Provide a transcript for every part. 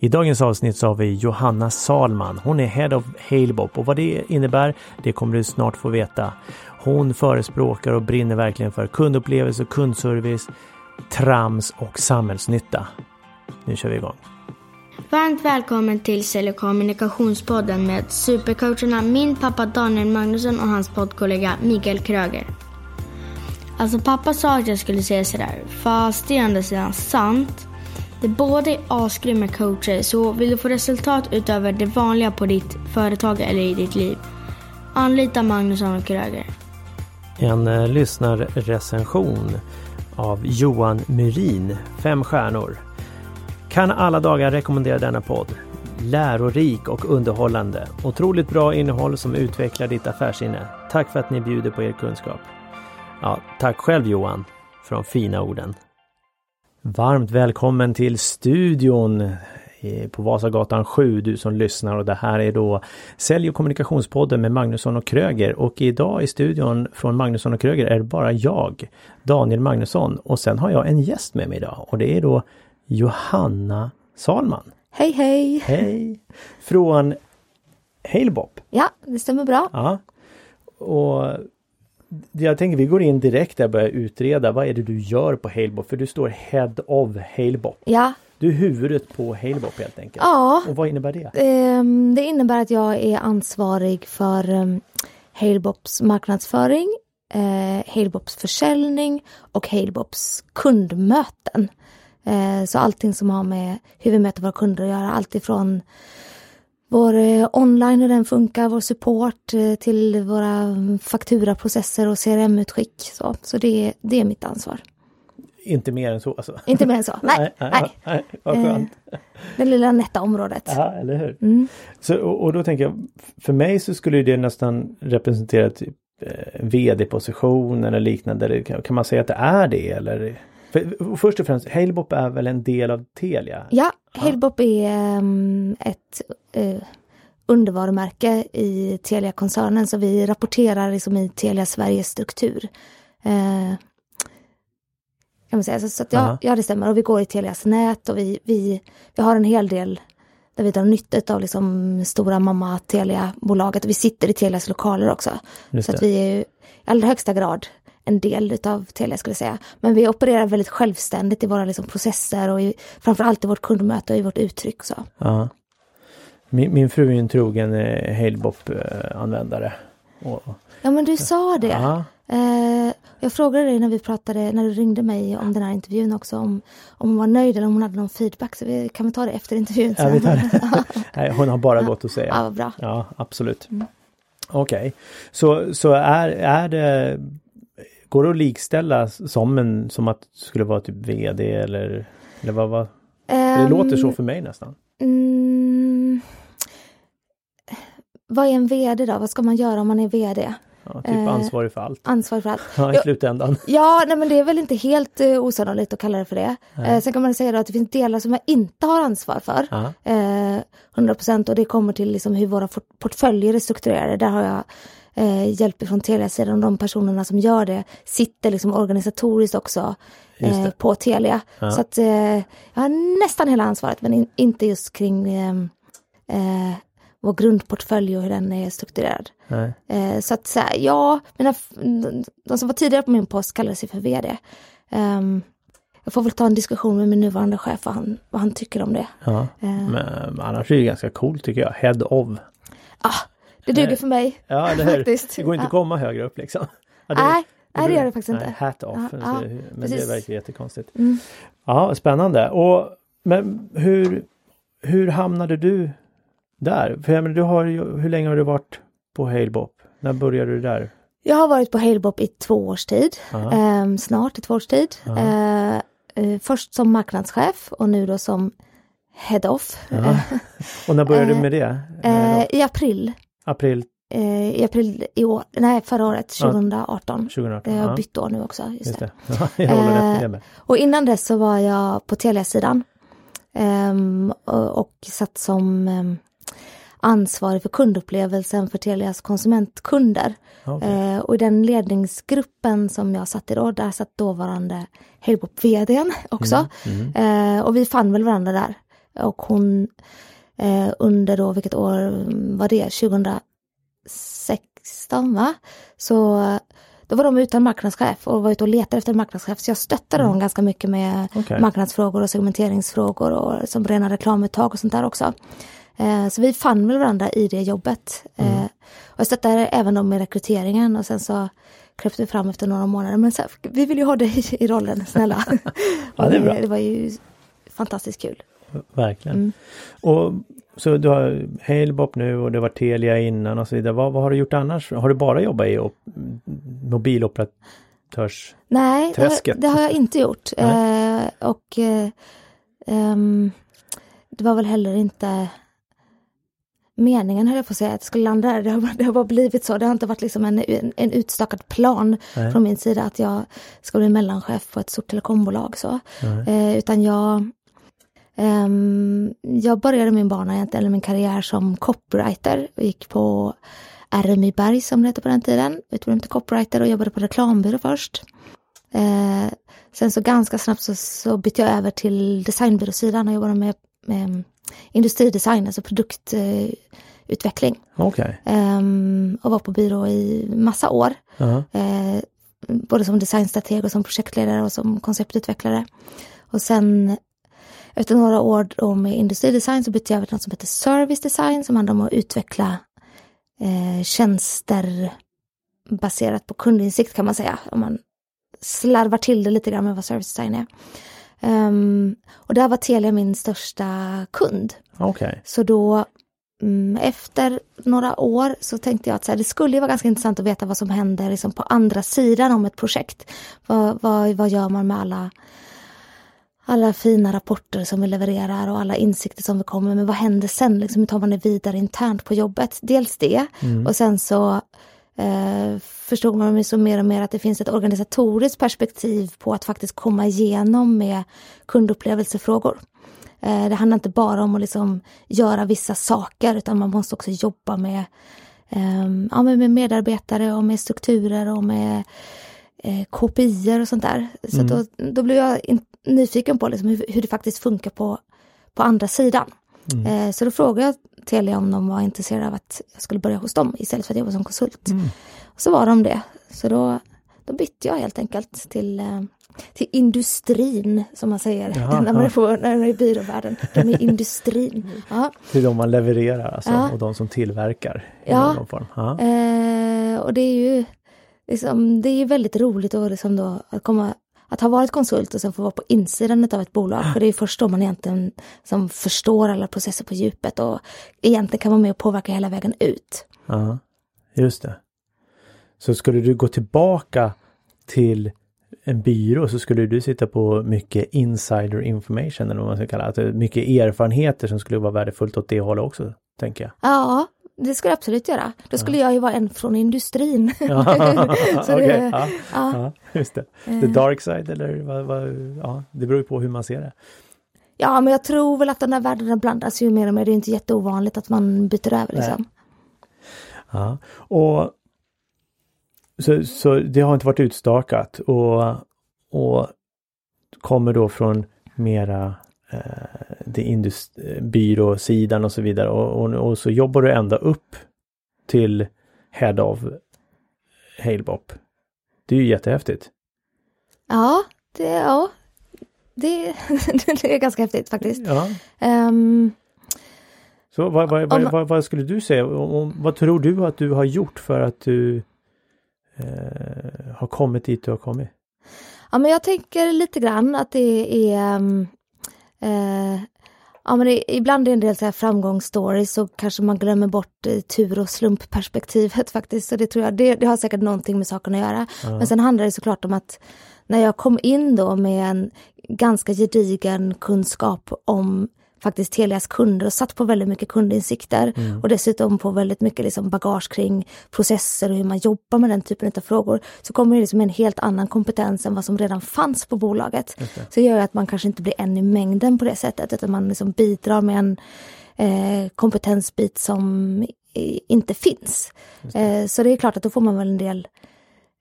I dagens avsnitt så har vi Johanna Salman. Hon är Head of Halebop och vad det innebär, det kommer du snart få veta. Hon förespråkar och brinner verkligen för kundupplevelse, kundservice, trams och samhällsnytta. Nu kör vi igång. Varmt välkommen till Sälj och kommunikationspodden med supercoacherna min pappa Daniel Magnusson och hans poddkollega Mikael Kröger. Alltså pappa sa att jag skulle säga sådär, fast det är ändå sidan sant. Det båda är asgrymma coacher, så vill du få resultat utöver det vanliga på ditt företag eller i ditt liv, anlita Magnusson och Kröger. En eh, lyssnarrecension av Johan Myrin, fem stjärnor. Kan alla dagar rekommendera denna podd. Lärorik och underhållande. Otroligt bra innehåll som utvecklar ditt affärsinne. Tack för att ni bjuder på er kunskap. Ja, tack själv Johan för de fina orden. Varmt välkommen till studion på Vasagatan 7, du som lyssnar och det här är då Sälj och kommunikationspodden med Magnusson och Kröger och idag i studion från Magnusson och Kröger är det bara jag, Daniel Magnusson och sen har jag en gäst med mig idag och det är då Johanna Salman. Hej hej! Hej! Från Halebop. Ja, det stämmer bra. Ja. Och jag tänker vi går in direkt där och börjar utreda vad är det du gör på Halebop? För du står Head of Halebop. Ja. Du är huvudet på Halebop helt enkelt. Ja. Och vad innebär det? Ehm, det innebär att jag är ansvarig för um, Halebops marknadsföring, eh, Halebops försäljning och Halebops kundmöten. Eh, så allting som har med hur vi möter våra kunder att göra, alltifrån vår eh, online, hur den funkar, vår support eh, till våra fakturaprocesser och CRM-utskick. Så, så det, det är mitt ansvar. Inte mer än så alltså? Inte mer än så, nej. nej, nej. nej vad skönt. Eh, det lilla nätta området. Ja, eller hur. Mm. Så, och, och, då tänker jag, för mig så skulle det nästan representera typ eh, vd-position eller liknande. Kan, kan man säga att det är det eller? För, först och främst, Halebop är väl en del av Telia? Ja, Halebop är um, ett uh, undervarumärke i Telia-koncernen så vi rapporterar liksom i Telia Sveriges struktur. Uh, kan man säga. Så, så att ja, ja, det stämmer. Och vi går i Telias nät och vi, vi, vi har en hel del där vi drar nytta av liksom stora mamma Telia-bolaget. Vi sitter i Telias lokaler också. så att vi är i allra högsta grad en del utav Telia skulle jag säga. Men vi opererar väldigt självständigt i våra liksom, processer och i, framförallt i vårt kundmöte och i vårt uttryck. Så. Ja. Min, min fru är en trogen eh, Halebop-användare. Ja men du sa det. Ja. Eh, jag frågade dig när vi pratade, när du ringde mig om den här intervjun också, om, om hon var nöjd eller om hon hade någon feedback. Så vi, kan vi ta det efter intervjun? Ja, vi tar det. Nej, hon har bara gått att säga. Ja, bra. Ja, absolut. Mm. Okej, okay. så, så är, är det Går det att likställa som en, som att det skulle vara typ VD eller, eller vad, vad? Um, det låter så för mig nästan. Mm, vad är en VD då? Vad ska man göra om man är VD? Ja, typ uh, ansvarig för allt. Ansvarig för allt. Ja, i slutändan. Ja, nej men det är väl inte helt uh, osannolikt att kalla det för det. Uh, sen kan man säga att det finns delar som jag inte har ansvar för. Uh, 100% och det kommer till liksom hur våra portföljer är strukturerade. Där har jag eh, hjälp från Telia-sidan de personerna som gör det sitter liksom organisatoriskt också eh, på Telia. Ja. Så att eh, jag har nästan hela ansvaret men in, inte just kring eh, eh, vår grundportfölj och hur den är strukturerad. Eh, så att så här, ja, mina, de som var tidigare på min post kallade sig för VD. Um, jag får väl ta en diskussion med min nuvarande chef vad han, vad han tycker om det. Ja, uh, men annars är det ganska coolt tycker jag. Head of. Ja, det duger för mig. Ja, det, faktiskt. det går inte att komma högre upp liksom. Ja, det, nej, det, nej, det gör det faktiskt inte. Hat off. Ja, ja, men precis. det verkar jättekonstigt. Mm. Ja, spännande. Och, men hur, hur hamnade du där? För jag menar, du har, hur länge har du varit på Halebop? När började du där? Jag har varit på Halebop i två års tid. Eh, snart i två års tid. Eh, eh, först som marknadschef och nu då som Head off. och när började du med det? Eh, I april. April? Eh, I april i år, nej förra året, 2018. 2018 jag har bytt år nu också. Just, just det. det. jag håller eh, med. Och innan dess så var jag på Telia-sidan. Um, och, och satt som um, ansvarig för kundupplevelsen för Telias konsumentkunder. Okay. Uh, och i den ledningsgruppen som jag satt i då, där satt dåvarande Halebop-vdn också. Mm, mm. Uh, och vi fann väl varandra där. och hon eh, under då, vilket år var det, 2016 va? Så då var de utan marknadschef och var ute och letade efter marknadschef. Så jag stöttade mm. dem ganska mycket med okay. marknadsfrågor och segmenteringsfrågor och som rena reklamuttag och sånt där också. Eh, så vi fann väl varandra i det jobbet. Mm. Eh, och jag stöttade även dem med rekryteringen och sen så kröp vi fram efter några månader. Men så, vi vill ju ha dig i rollen, snälla. ja, det, det var ju fantastiskt kul. Verkligen. Mm. Och så du har Halebop nu och det var Telia innan och så vidare. Vad, vad, har du gjort annars? Har du bara jobbat i op mobiloperatörs Nej, det har, det har, jag inte gjort. Eh, och eh, um, det var väl heller inte meningen höll jag på att säga, att det skulle landa där. Det har, det har bara blivit så. Det har inte varit liksom en, en, en utstakad plan Nej. från min sida att jag ska bli mellanchef på ett stort telekombolag. Så. Eh, utan jag, eh, jag började min bana eller min karriär som copywriter och gick på RMI Berg som det hette på den tiden. Utbildade till copywriter och jobbade på reklambyrå först. Eh, sen så ganska snabbt så, så bytte jag över till designbyråsidan och jobbade med, med industridesign, alltså produktutveckling. Okay. Um, och var på byrå i massa år. Uh -huh. uh, både som designstrateg och som projektledare och som konceptutvecklare. Och sen efter några år med industridesign så bytte jag över till något som heter service design som handlar om att utveckla eh, tjänster baserat på kundinsikt kan man säga. Om man slarvar till det lite grann med vad service design är. Um, och där var Telia min största kund. Okay. Så då um, efter några år så tänkte jag att här, det skulle vara ganska intressant att veta vad som händer liksom, på andra sidan om ett projekt. Vad, vad, vad gör man med alla alla fina rapporter som vi levererar och alla insikter som vi kommer med. Vad händer sen? Liksom, hur tar man det vidare internt på jobbet? Dels det mm. och sen så eh, förstod man så mer och mer att det finns ett organisatoriskt perspektiv på att faktiskt komma igenom med kundupplevelsefrågor. Eh, det handlar inte bara om att liksom göra vissa saker utan man måste också jobba med, eh, ja, med medarbetare och med strukturer och med eh, KPI och sånt där. Så mm. då, då blev jag nyfiken på liksom hur, hur, det faktiskt funkar på, på andra sidan. Mm. Eh, så då frågade jag Telia om de var intresserade av att jag skulle börja hos dem istället för att jobba som konsult. Mm. Så var de det. Så då, då bytte jag helt enkelt till, eh, till industrin som man säger när man är, på, när man är i byråvärlden. De är industrin. Ja. Till de man levererar alltså ja. och de som tillverkar. Ja, eh, och det är ju liksom, det är väldigt roligt att, liksom då, att komma att ha varit konsult och sen få vara på insidan av ett bolag, för det är först då man egentligen som förstår alla processer på djupet och egentligen kan vara med och påverka hela vägen ut. Ja, just det. Så skulle du gå tillbaka till en byrå så skulle du sitta på mycket insider information eller vad man ska kalla det. Mycket erfarenheter som skulle vara värdefullt åt det hållet också, tänker jag. Ja, det skulle jag absolut göra. Då skulle ja. jag ju vara en från industrin. Så okay. det, ja, ja. just det. The eh. dark side eller vad, vad, ja, det beror ju på hur man ser det. Ja, men jag tror väl att de där världarna blandas ju mer och mer. Det är inte jätteovanligt att man byter över liksom. Ja, och så, så det har inte varit utstakat och, och kommer då från mera eh, det byråsidan och så vidare och, och, och, så jobbar du ända upp till Head of Halebop. Det är ju jättehäftigt. Ja, det, ja. Det, det är ganska häftigt faktiskt. Ja. Um, så vad, vad, vad, vad, vad, skulle du säga? Vad tror du att du har gjort för att du eh, har kommit dit du har kommit? Ja men jag tänker lite grann att det är um, eh, Ja men det, ibland är det en del så här framgångsstories så kanske man glömmer bort tur och slumpperspektivet faktiskt. Så det tror jag, det, det har säkert någonting med saken att göra. Mm. Men sen handlar det såklart om att när jag kom in då med en ganska gedigen kunskap om faktiskt Telias kunder och satt på väldigt mycket kundinsikter mm. och dessutom på väldigt mycket liksom bagage kring processer och hur man jobbar med den typen av frågor. Så kommer det liksom en helt annan kompetens än vad som redan fanns på bolaget. Okay. Så det gör att man kanske inte blir en i mängden på det sättet utan man liksom bidrar med en eh, kompetensbit som inte finns. Det. Eh, så det är klart att då får man väl en del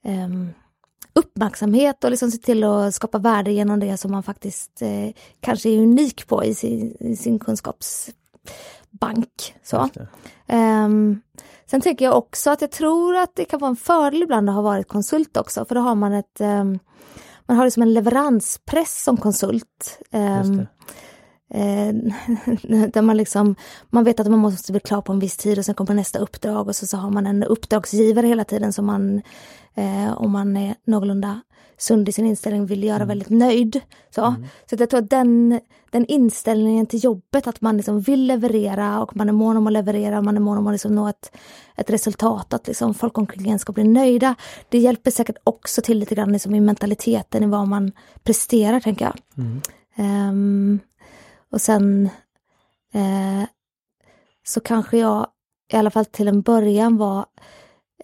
eh, uppmärksamhet och liksom se till att skapa värde genom det som man faktiskt eh, kanske är unik på i sin, i sin kunskapsbank. Så. Um, sen tänker jag också att jag tror att det kan vara en fördel ibland att ha varit konsult också, för då har man ett um, man har liksom en leveranspress som konsult. Um, Eh, där man liksom, man vet att man måste bli klar på en viss tid och sen kommer nästa uppdrag och så, så har man en uppdragsgivare hela tiden som man, eh, om man är någorlunda sund i sin inställning, vill göra mm. väldigt nöjd. Så, mm. så jag tror att den, den inställningen till jobbet, att man liksom vill leverera och man är mån om att leverera, man är mån om att liksom nå ett, ett resultat, att liksom folk omkring en ska bli nöjda. Det hjälper säkert också till lite grann liksom i mentaliteten i vad man presterar, tänker jag. Mm. Um, och sen eh, så kanske jag i alla fall till en början var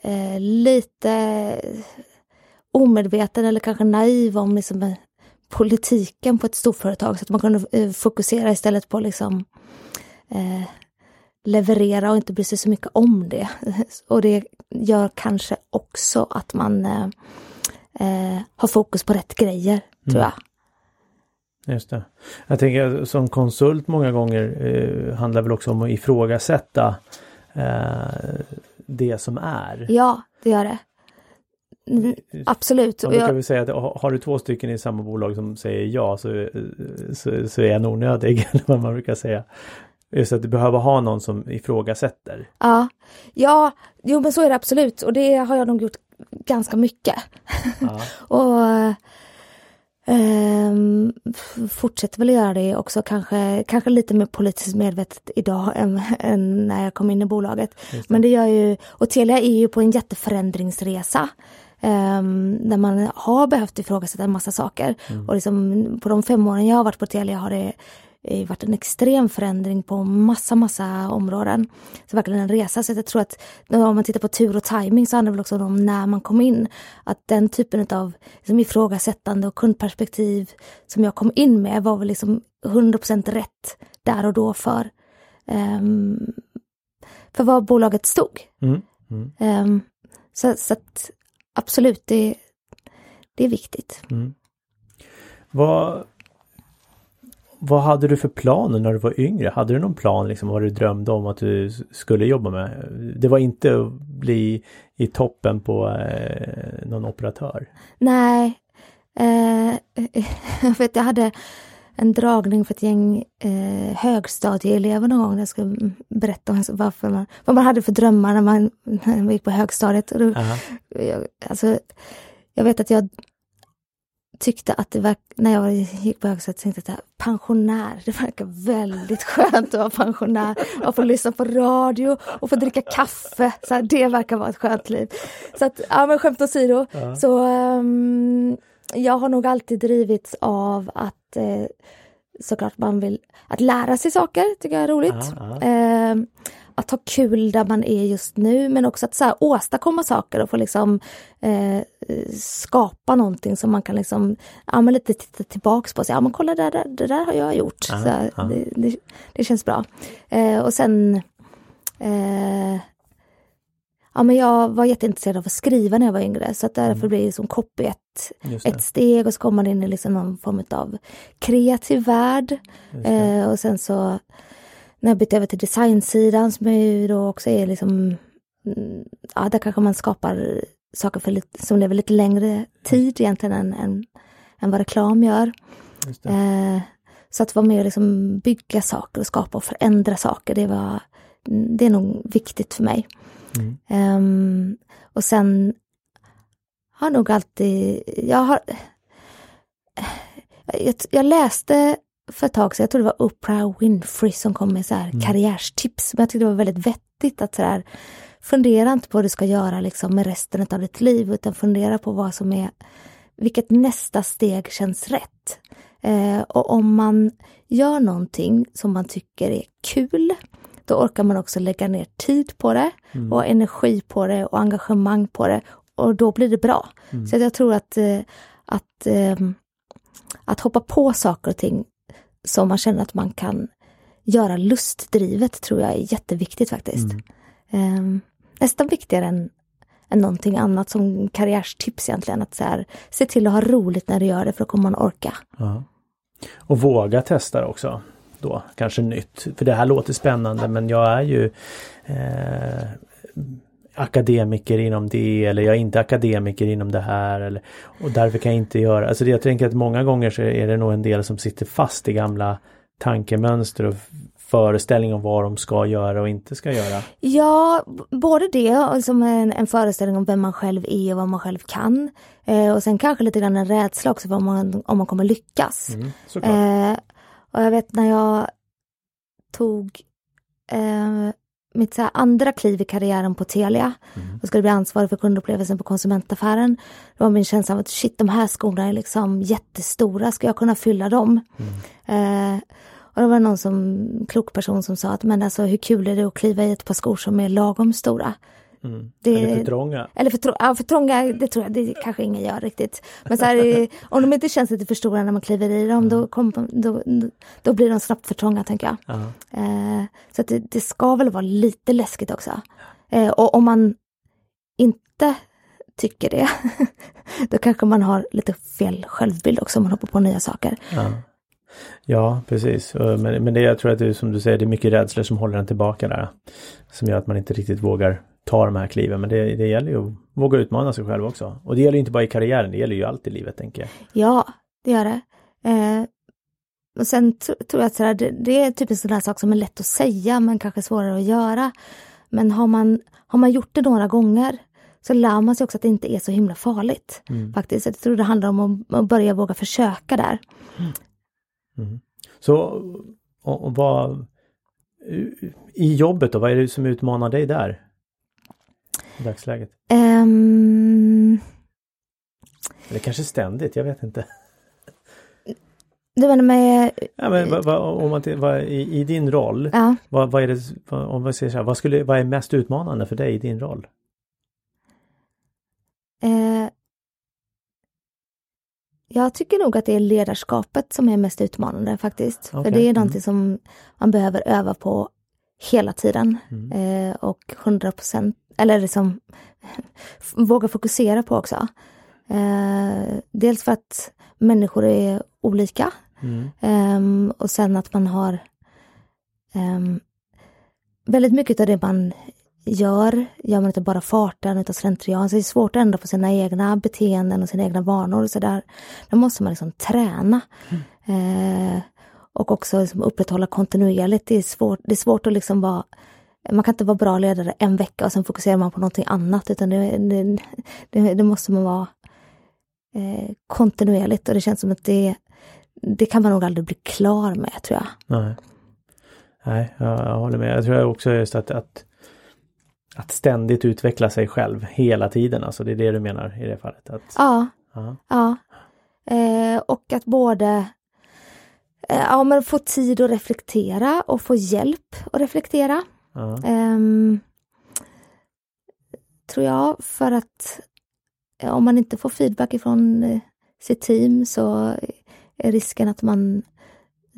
eh, lite omedveten eller kanske naiv om liksom, eh, politiken på ett storföretag så att man kunde eh, fokusera istället på liksom eh, leverera och inte bry sig så mycket om det. Och det gör kanske också att man eh, eh har fokus på rätt grejer, tror mm. jag. Just det. Jag tänker som konsult många gånger eh, handlar väl också om att ifrågasätta eh, det som är. Ja, det gör det. Mm, absolut. Man brukar jag... väl säga att har du två stycken i samma bolag som säger ja så, så, så är en onödig, eller vad man brukar säga. Just att du behöver ha någon som ifrågasätter. Ja, ja, jo men så är det absolut och det har jag nog gjort ganska mycket. Ja. och Um, fortsätter väl göra det också, kanske, kanske lite mer politiskt medvetet idag än, än när jag kom in i bolaget. Det. Men det gör ju, och Telia är ju på en jätteförändringsresa. Um, där man har behövt ifrågasätta en massa saker. Mm. Och liksom, på de fem åren jag har varit på Telia har det det varit en extrem förändring på massa, massa områden. Så verkligen en resa. Så jag tror att om man tittar på tur och timing så handlar det väl också om när man kom in. Att den typen av liksom, ifrågasättande och kundperspektiv som jag kom in med var väl liksom 100% rätt där och då för, um, för vad bolaget stod. Mm. Mm. Um, så, så att, absolut, det, det är viktigt. Mm. Vad vad hade du för planer när du var yngre? Hade du någon plan liksom vad du drömde om att du skulle jobba med? Det var inte att bli i toppen på eh, någon operatör? Nej. Eh, jag vet, jag hade en dragning för ett gäng eh, högstadieelever någon gång. Jag ska berätta om varför man, vad man hade för drömmar när man, när man gick på högstadiet. Och då, jag, alltså, jag vet att jag tyckte att det var, när jag gick på högstadiet, tänkte jag pensionär, det verkar väldigt skönt att vara pensionär och få lyssna på radio och få dricka kaffe. Så här, det verkar vara ett skönt liv. Så att, ja men skämt åsido, ja. så um, jag har nog alltid drivits av att eh, såklart man vill, att lära sig saker tycker jag är roligt. Ja, ja. Eh, att ha kul där man är just nu men också att så här, åstadkomma saker och få liksom eh, skapa någonting som man kan liksom, ja men lite titta tillbaks på och säga, ja men kolla det där, det där har jag gjort. Aha, så, aha. Det, det, det, känns bra. Eh, och sen eh, Ja men jag var jätteintresserad av att skriva när jag var yngre så att därför mm. blev det som copy ett, ett steg och så kom man in i liksom någon form av kreativ värld. Eh, och sen så när jag bytte över till designsidan som ju då också är liksom, mm, ja där kanske man skapar saker för lite, som lever lite längre tid egentligen än, än, än vad reklam gör. Eh, så att vara med och liksom bygga saker och skapa och förändra saker, det var det är nog viktigt för mig. Mm. Um, och sen har nog alltid, jag har jag, jag läste för ett tag sedan, jag tror det var Oprah Winfrey som kom med så här mm. karriärstips. Men jag tyckte det var väldigt vettigt att så här, fundera inte på vad du ska göra liksom med resten av ditt liv utan fundera på vad som är, vilket nästa steg känns rätt. Eh, och om man gör någonting som man tycker är kul, då orkar man också lägga ner tid på det mm. och energi på det och engagemang på det och då blir det bra. Mm. Så jag tror att, eh, att, eh, att hoppa på saker och ting som man känner att man kan göra lustdrivet tror jag är jätteviktigt faktiskt. Mm. Um, nästan viktigare än, än någonting annat som karriärstips egentligen. Att så här, se till att ha roligt när du gör det för då kommer man orka. Ja. Och våga testa också då, kanske nytt. För det här låter spännande men jag är ju eh, akademiker inom det eller jag är inte akademiker inom det här. Eller, och därför kan jag inte göra, alltså jag tänker att många gånger så är det nog en del som sitter fast i gamla tankemönster och föreställning om vad de ska göra och inte ska göra. Ja, både det och som en, en föreställning om vem man själv är och vad man själv kan. Eh, och sen kanske lite grann en rädsla också för om man, om man kommer lyckas. Mm, eh, och jag vet när jag tog eh, mitt så andra kliv i karriären på Telia mm. och skulle bli ansvarig för kundupplevelsen på konsumentaffären. Det var min känsla av att shit, de här skorna är liksom jättestora, ska jag kunna fylla dem? Mm. Eh, och det var någon som, klok person som sa att men alltså hur kul är det att kliva i ett par skor som är lagom stora? Mm. Det, eller för trånga. Eller för, ja, för trånga, det tror jag, det kanske ingen gör riktigt. Men så här, om de inte känns lite för stora när man kliver i dem, då, kom, då, då blir de snabbt för trånga tänker jag. Eh, så att det, det, ska väl vara lite läskigt också. Eh, och om man inte tycker det, då kanske man har lite fel självbild också om man hoppar på nya saker. Ja. Ja, precis. Men, men det, jag tror att det är som du säger, det är mycket rädslor som håller en tillbaka där. Som gör att man inte riktigt vågar ta de här kliven. Men det, det gäller ju att våga utmana sig själv också. Och det gäller inte bara i karriären, det gäller ju allt i livet tänker jag. Ja, det gör det. Eh, och sen tror jag att sådär, det, det, är typ en sån där sak som är lätt att säga men kanske svårare att göra. Men har man, har man gjort det några gånger så lär man sig också att det inte är så himla farligt. Mm. Faktiskt. Jag tror det handlar om att, att börja våga försöka där. Mm. Mm. Så och, och vad i jobbet då, vad är det som utmanar dig där? I dagsläget? Um... Eller kanske ständigt, jag vet inte. Du menar med... Ja, men vad, vad, om man vad, i, i, din roll, ja. vad, vad, är det, om man säger så här, vad, skulle, vad är mest utmanande för dig i din roll? Eh, jag tycker nog att det är ledarskapet som är mest utmanande faktiskt. Okay. För det är mm. någonting som man behöver öva på hela tiden. Mm. Eh, och 100 procent, eller liksom våga fokusera på också. Eh, dels för att människor är olika. Mm. Eh, och sen att man har ehm, väldigt mycket av det man gör, gör man inte bara farten utan slentrian. Så det är svårt att ändra på sina egna beteenden och sina egna vanor. Så där, där måste man liksom träna. Mm. Eh, och också liksom upprätthålla kontinuerligt. Det är svårt, det är svårt att liksom vara man kan inte vara bra ledare en vecka och sen fokuserar man på någonting annat utan det, det, det, det måste man vara eh, kontinuerligt och det känns som att det, det kan man nog aldrig bli klar med tror jag. Nej, Nej jag, jag håller med. Jag tror också just att, att att ständigt utveckla sig själv hela tiden, alltså det är det du menar i det fallet? Att... Ja. Aha. ja. Eh, och att både eh, ja, men få tid att reflektera och få hjälp att reflektera. Eh, tror jag, för att om man inte får feedback ifrån eh, sitt team så är risken att man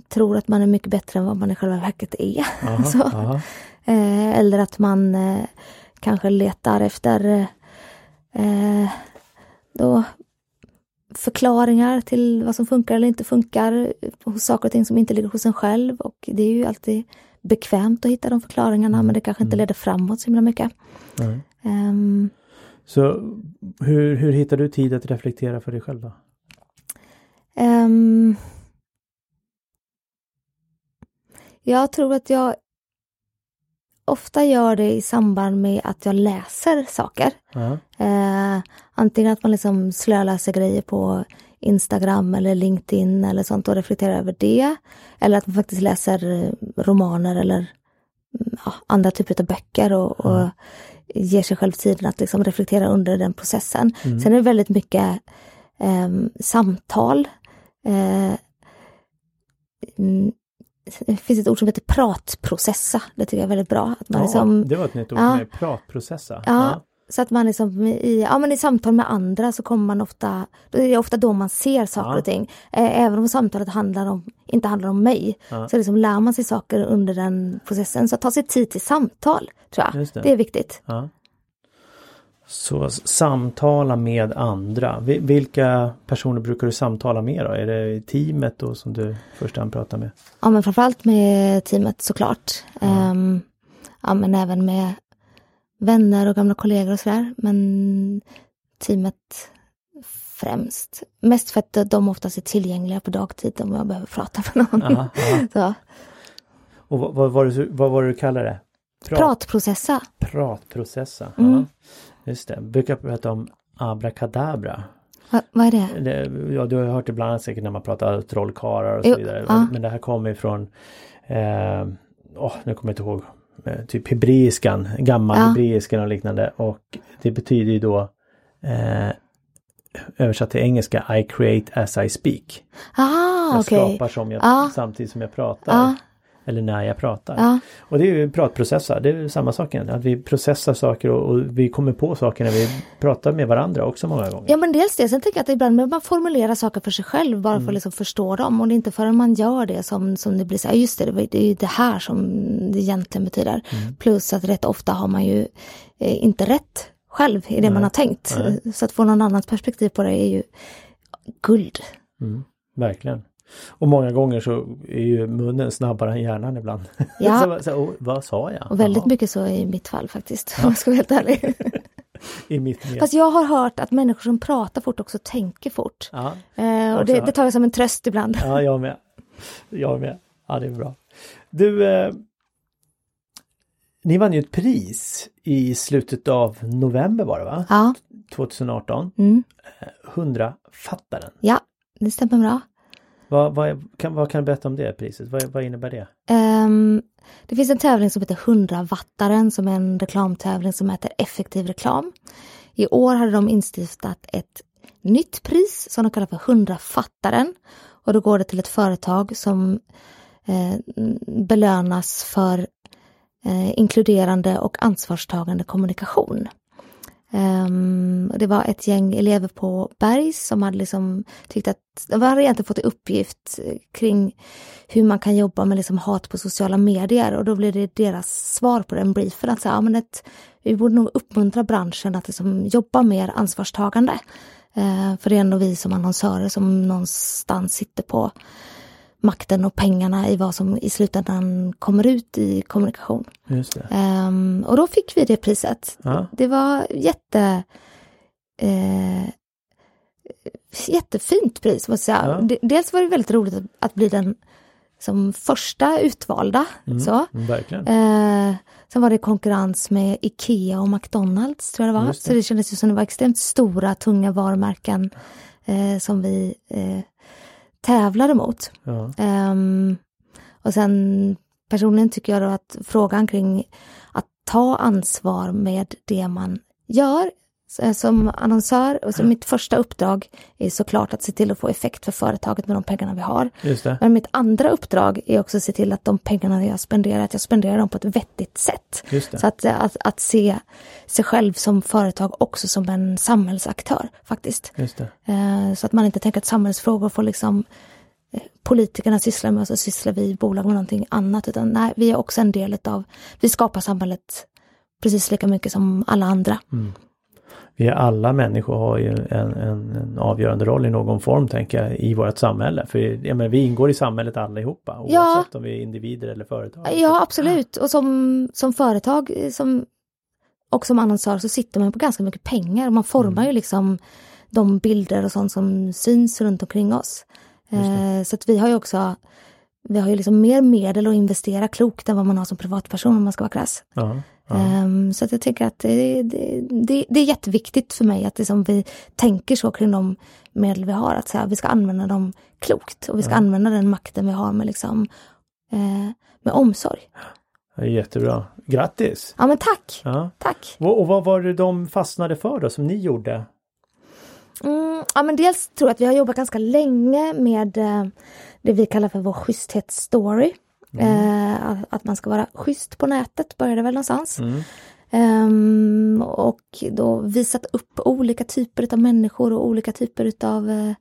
tror att man är mycket bättre än vad man i själva verket är. Aha, Eh, eller att man eh, kanske letar efter eh, då förklaringar till vad som funkar eller inte funkar hos saker och ting som inte ligger hos en själv. Och det är ju alltid bekvämt att hitta de förklaringarna men det kanske inte mm. leder framåt så himla mycket. Um, så hur, hur hittar du tid att reflektera för dig själv då? Um, jag tror att jag ofta gör det i samband med att jag läser saker. Uh -huh. eh, antingen att man liksom slöläser grejer på Instagram eller LinkedIn eller sånt och reflekterar över det. Eller att man faktiskt läser eh, romaner eller mm, ja, andra typer av böcker och, och ger sig själv tiden att liksom reflektera under den processen. Mm. Sen är det väldigt mycket eh, samtal. Eh, mm, det finns ett ord som heter pratprocessa. Det tycker jag är väldigt bra. Att man ja, liksom, det var ett nytt ord, ja, pratprocessa. Ja, ja, så att man liksom i, ja, men i samtal med andra så kommer man ofta, det är ofta då man ser saker ja. och ting. Eh, även om samtalet handlar om, inte handlar om mig, ja. så liksom lär man sig saker under den processen. Så att ta sig tid till samtal, tror jag. Det. det. är viktigt. Ja. Så samtala med andra. Vilka personer brukar du samtala med då? Är det teamet då som du först hand pratar med? Ja men framförallt med teamet såklart. Mm. Um, ja men även med vänner och gamla kollegor och sådär. Men teamet främst. Mest för att de oftast är tillgängliga på dagtid om jag behöver prata med någon. Aha, aha. Och vad, vad, var det, vad var det du kallade det? Prat, Pratprocessa. Pratprocessa, mm. Just det, brukar prata om abrakadabra. Va, vad är det? det? Ja, du har hört ibland säkert när man pratar trollkarlar och så jo, vidare. Ja. Men det här kommer ifrån, eh, oh, nu kommer jag inte ihåg, typ hebreiskan, gammal ja. hebreiskan och liknande. Och det betyder ju då eh, översatt till engelska I create as I speak. Ah, jag okay. skapar som jag, ah. samtidigt som jag pratar. Ah. Eller när jag pratar. Ja. Och det är ju pratprocessar, det är samma sak igen. Att vi processar saker och, och, vi kommer på saker när vi pratar med varandra också många gånger. Ja men dels det, sen tänker jag att ibland behöver man formulera saker för sig själv bara mm. för att liksom förstå dem. Och det är inte förrän man gör det som, som det blir så här, just det, det är ju det här som det egentligen betyder. Mm. Plus att rätt ofta har man ju eh, inte rätt själv i det Nej. man har tänkt. Nej. Så att få någon annans perspektiv på det är ju guld. Mm. Verkligen. Och många gånger så är ju munnen snabbare än hjärnan ibland. Ja. så, så, oh, vad sa jag? Och väldigt Aha. mycket så i mitt fall faktiskt, ja. om jag ska vara helt ärlig. I mitt med. Fast jag har hört att människor som pratar fort också tänker fort. Ja. Eh, och det, det, tar jag som en tröst ibland. Ja, jag med. Jag med. Ja, det är bra. Du, eh, ni vann ju ett pris i slutet av november var det va? Ja. 2018. Mm. 100 fattaren. Ja, det stämmer bra. Vad, vad, kan, vad kan du berätta om det priset? Vad, vad innebär det? Um, det finns en tävling som heter 100-wattaren som är en reklamtävling som heter Effektiv reklam. I år hade de instiftat ett nytt pris som de kallar för 100-fattaren. Och då går det till ett företag som eh, belönas för eh, inkluderande och ansvarstagande kommunikation. Um, det var ett gäng elever på Bergs som hade liksom tyckt att, de hade egentligen fått i uppgift eh, kring hur man kan jobba med liksom hat på sociala medier och då blev det deras svar på den briefen att säga, ja, men ett, vi borde nog uppmuntra branschen att liksom jobba mer ansvarstagande. Uh, för det är ändå vi som annonsörer som någonstans sitter på makten och pengarna i vad som i slutändan kommer ut i kommunikation. Um, och då fick vi det priset. Ja. Det var jätte eh, jättefint pris måste jag säga. Ja. Dels var det väldigt roligt att, att bli den som första utvalda. Mm, så. Verkligen. Eh, sen var det konkurrens med Ikea och McDonalds tror jag det var. Det. Så det kändes ju som det var extremt stora, tunga varumärken eh, som vi eh, tävlar emot. Ja. Um, och sen personligen tycker jag då att frågan kring att ta ansvar med det man gör som annonsör, och så mitt första uppdrag är såklart att se till att få effekt för företaget med de pengarna vi har. Men mitt andra uppdrag är också att se till att de pengarna jag spenderar, att jag spenderar dem på ett vettigt sätt. Så att, att, att, se sig själv som företag också som en samhällsaktör faktiskt. Eh, så att man inte tänker att samhällsfrågor får liksom eh, politikerna sysslar med och så sysslar vi i bolag med någonting annat. Utan nej, vi är också en del av, vi skapar samhället precis lika mycket som alla andra. Mm vi alla människor har ju en, en, en, avgörande roll i någon form tänker jag i vårt samhälle. För jag menar, vi ingår i samhället allihopa oavsett ja. om vi är individer eller företag. Ja absolut och som, som företag som, och som annonsör så sitter man på ganska mycket pengar. Man formar mm. ju liksom de bilder och sånt som syns runt omkring oss. Eh, så att vi har ju också vi har ju liksom mer medel att investera klokt än vad man har som privatperson om man ska vara krass. Ja. Um, så att jag tycker att det, det, det, det, är jätteviktigt för mig att liksom vi tänker så kring de medel vi har. Att så här, vi ska använda dem klokt och vi ska ja. använda den makten vi har med, liksom, eh, med omsorg. jättebra. Grattis! Ja men tack! Ja. Tack! Och, och, vad var det de fastnade för då som ni gjorde? Mm, ja men dels tror jag att vi har jobbat ganska länge med eh, det vi kallar för vår schysthetsstory. Mm. Eh, att man ska vara schysst på nätet började väl någonstans. Mm. Um, och då visat upp olika typer av människor och olika typer utav eh,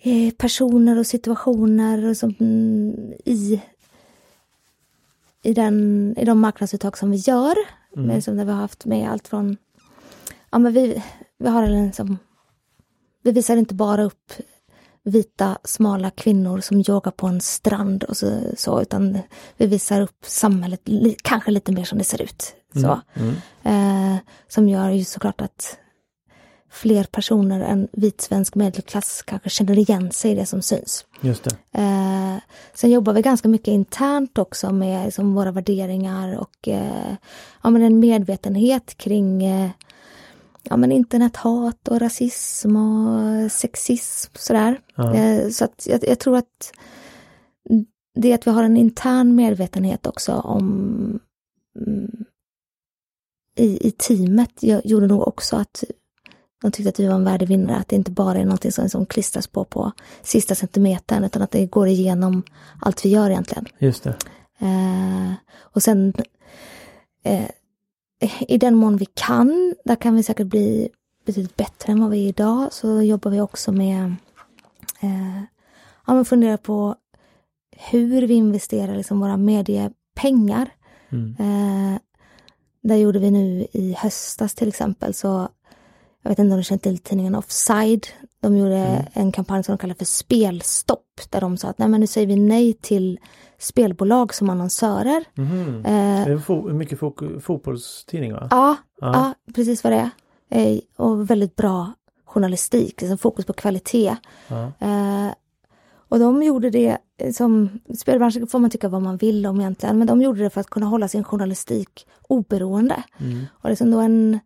eh, personer och situationer som, mm, i, i, den, i de marknadsuttag som vi gör. Mm. Som där vi har haft med allt från ja men vi, vi har en liksom, vi visar inte bara upp vita smala kvinnor som yogar på en strand och så, så utan vi visar upp samhället li, kanske lite mer som det ser ut. Så. Mm, mm. Eh, som gör ju såklart att fler personer än vit svensk medelklass kanske känner igen sig i det som syns. Just. Eh, sen jobbar vi ganska mycket internt också med liksom, våra värderingar och eh, ja, men en medvetenhet kring eh, ja, men internethat och rasism och sexism sådär. Ja. Eh, så att jag, jag, tror att det att vi har en intern medvetenhet också om mm, i, i teamet gjorde nog också att de tyckte att vi var en värdig vinnare, att det inte bara är någonting som, som klistras på på sista centimetern utan att det går igenom allt vi gör egentligen. Just det. Eh, och sen eh, i den mån vi kan, där kan vi säkert bli betydligt bättre än vad vi är idag, så jobbar vi också med eh, ja, men fundera på hur vi investerar liksom våra mediepengar. Mm. Eh, där gjorde vi nu i höstas till exempel så jag vet inte om du känner till tidningen Offside. De gjorde mm. en kampanj som de kallar för spelstopp. Där de sa att nej men nu säger vi nej till spelbolag som annonsörer. Mm. Eh, det är fo mycket fo fotbollstidning va? Ja, ja. ja, precis vad det är. Eh, och väldigt bra journalistik, liksom fokus på kvalitet. Ja. Eh, och de gjorde det som, spelbranschen får man tycka vad man vill om egentligen, men de gjorde det för att kunna hålla sin journalistik oberoende. Mm. Och liksom då en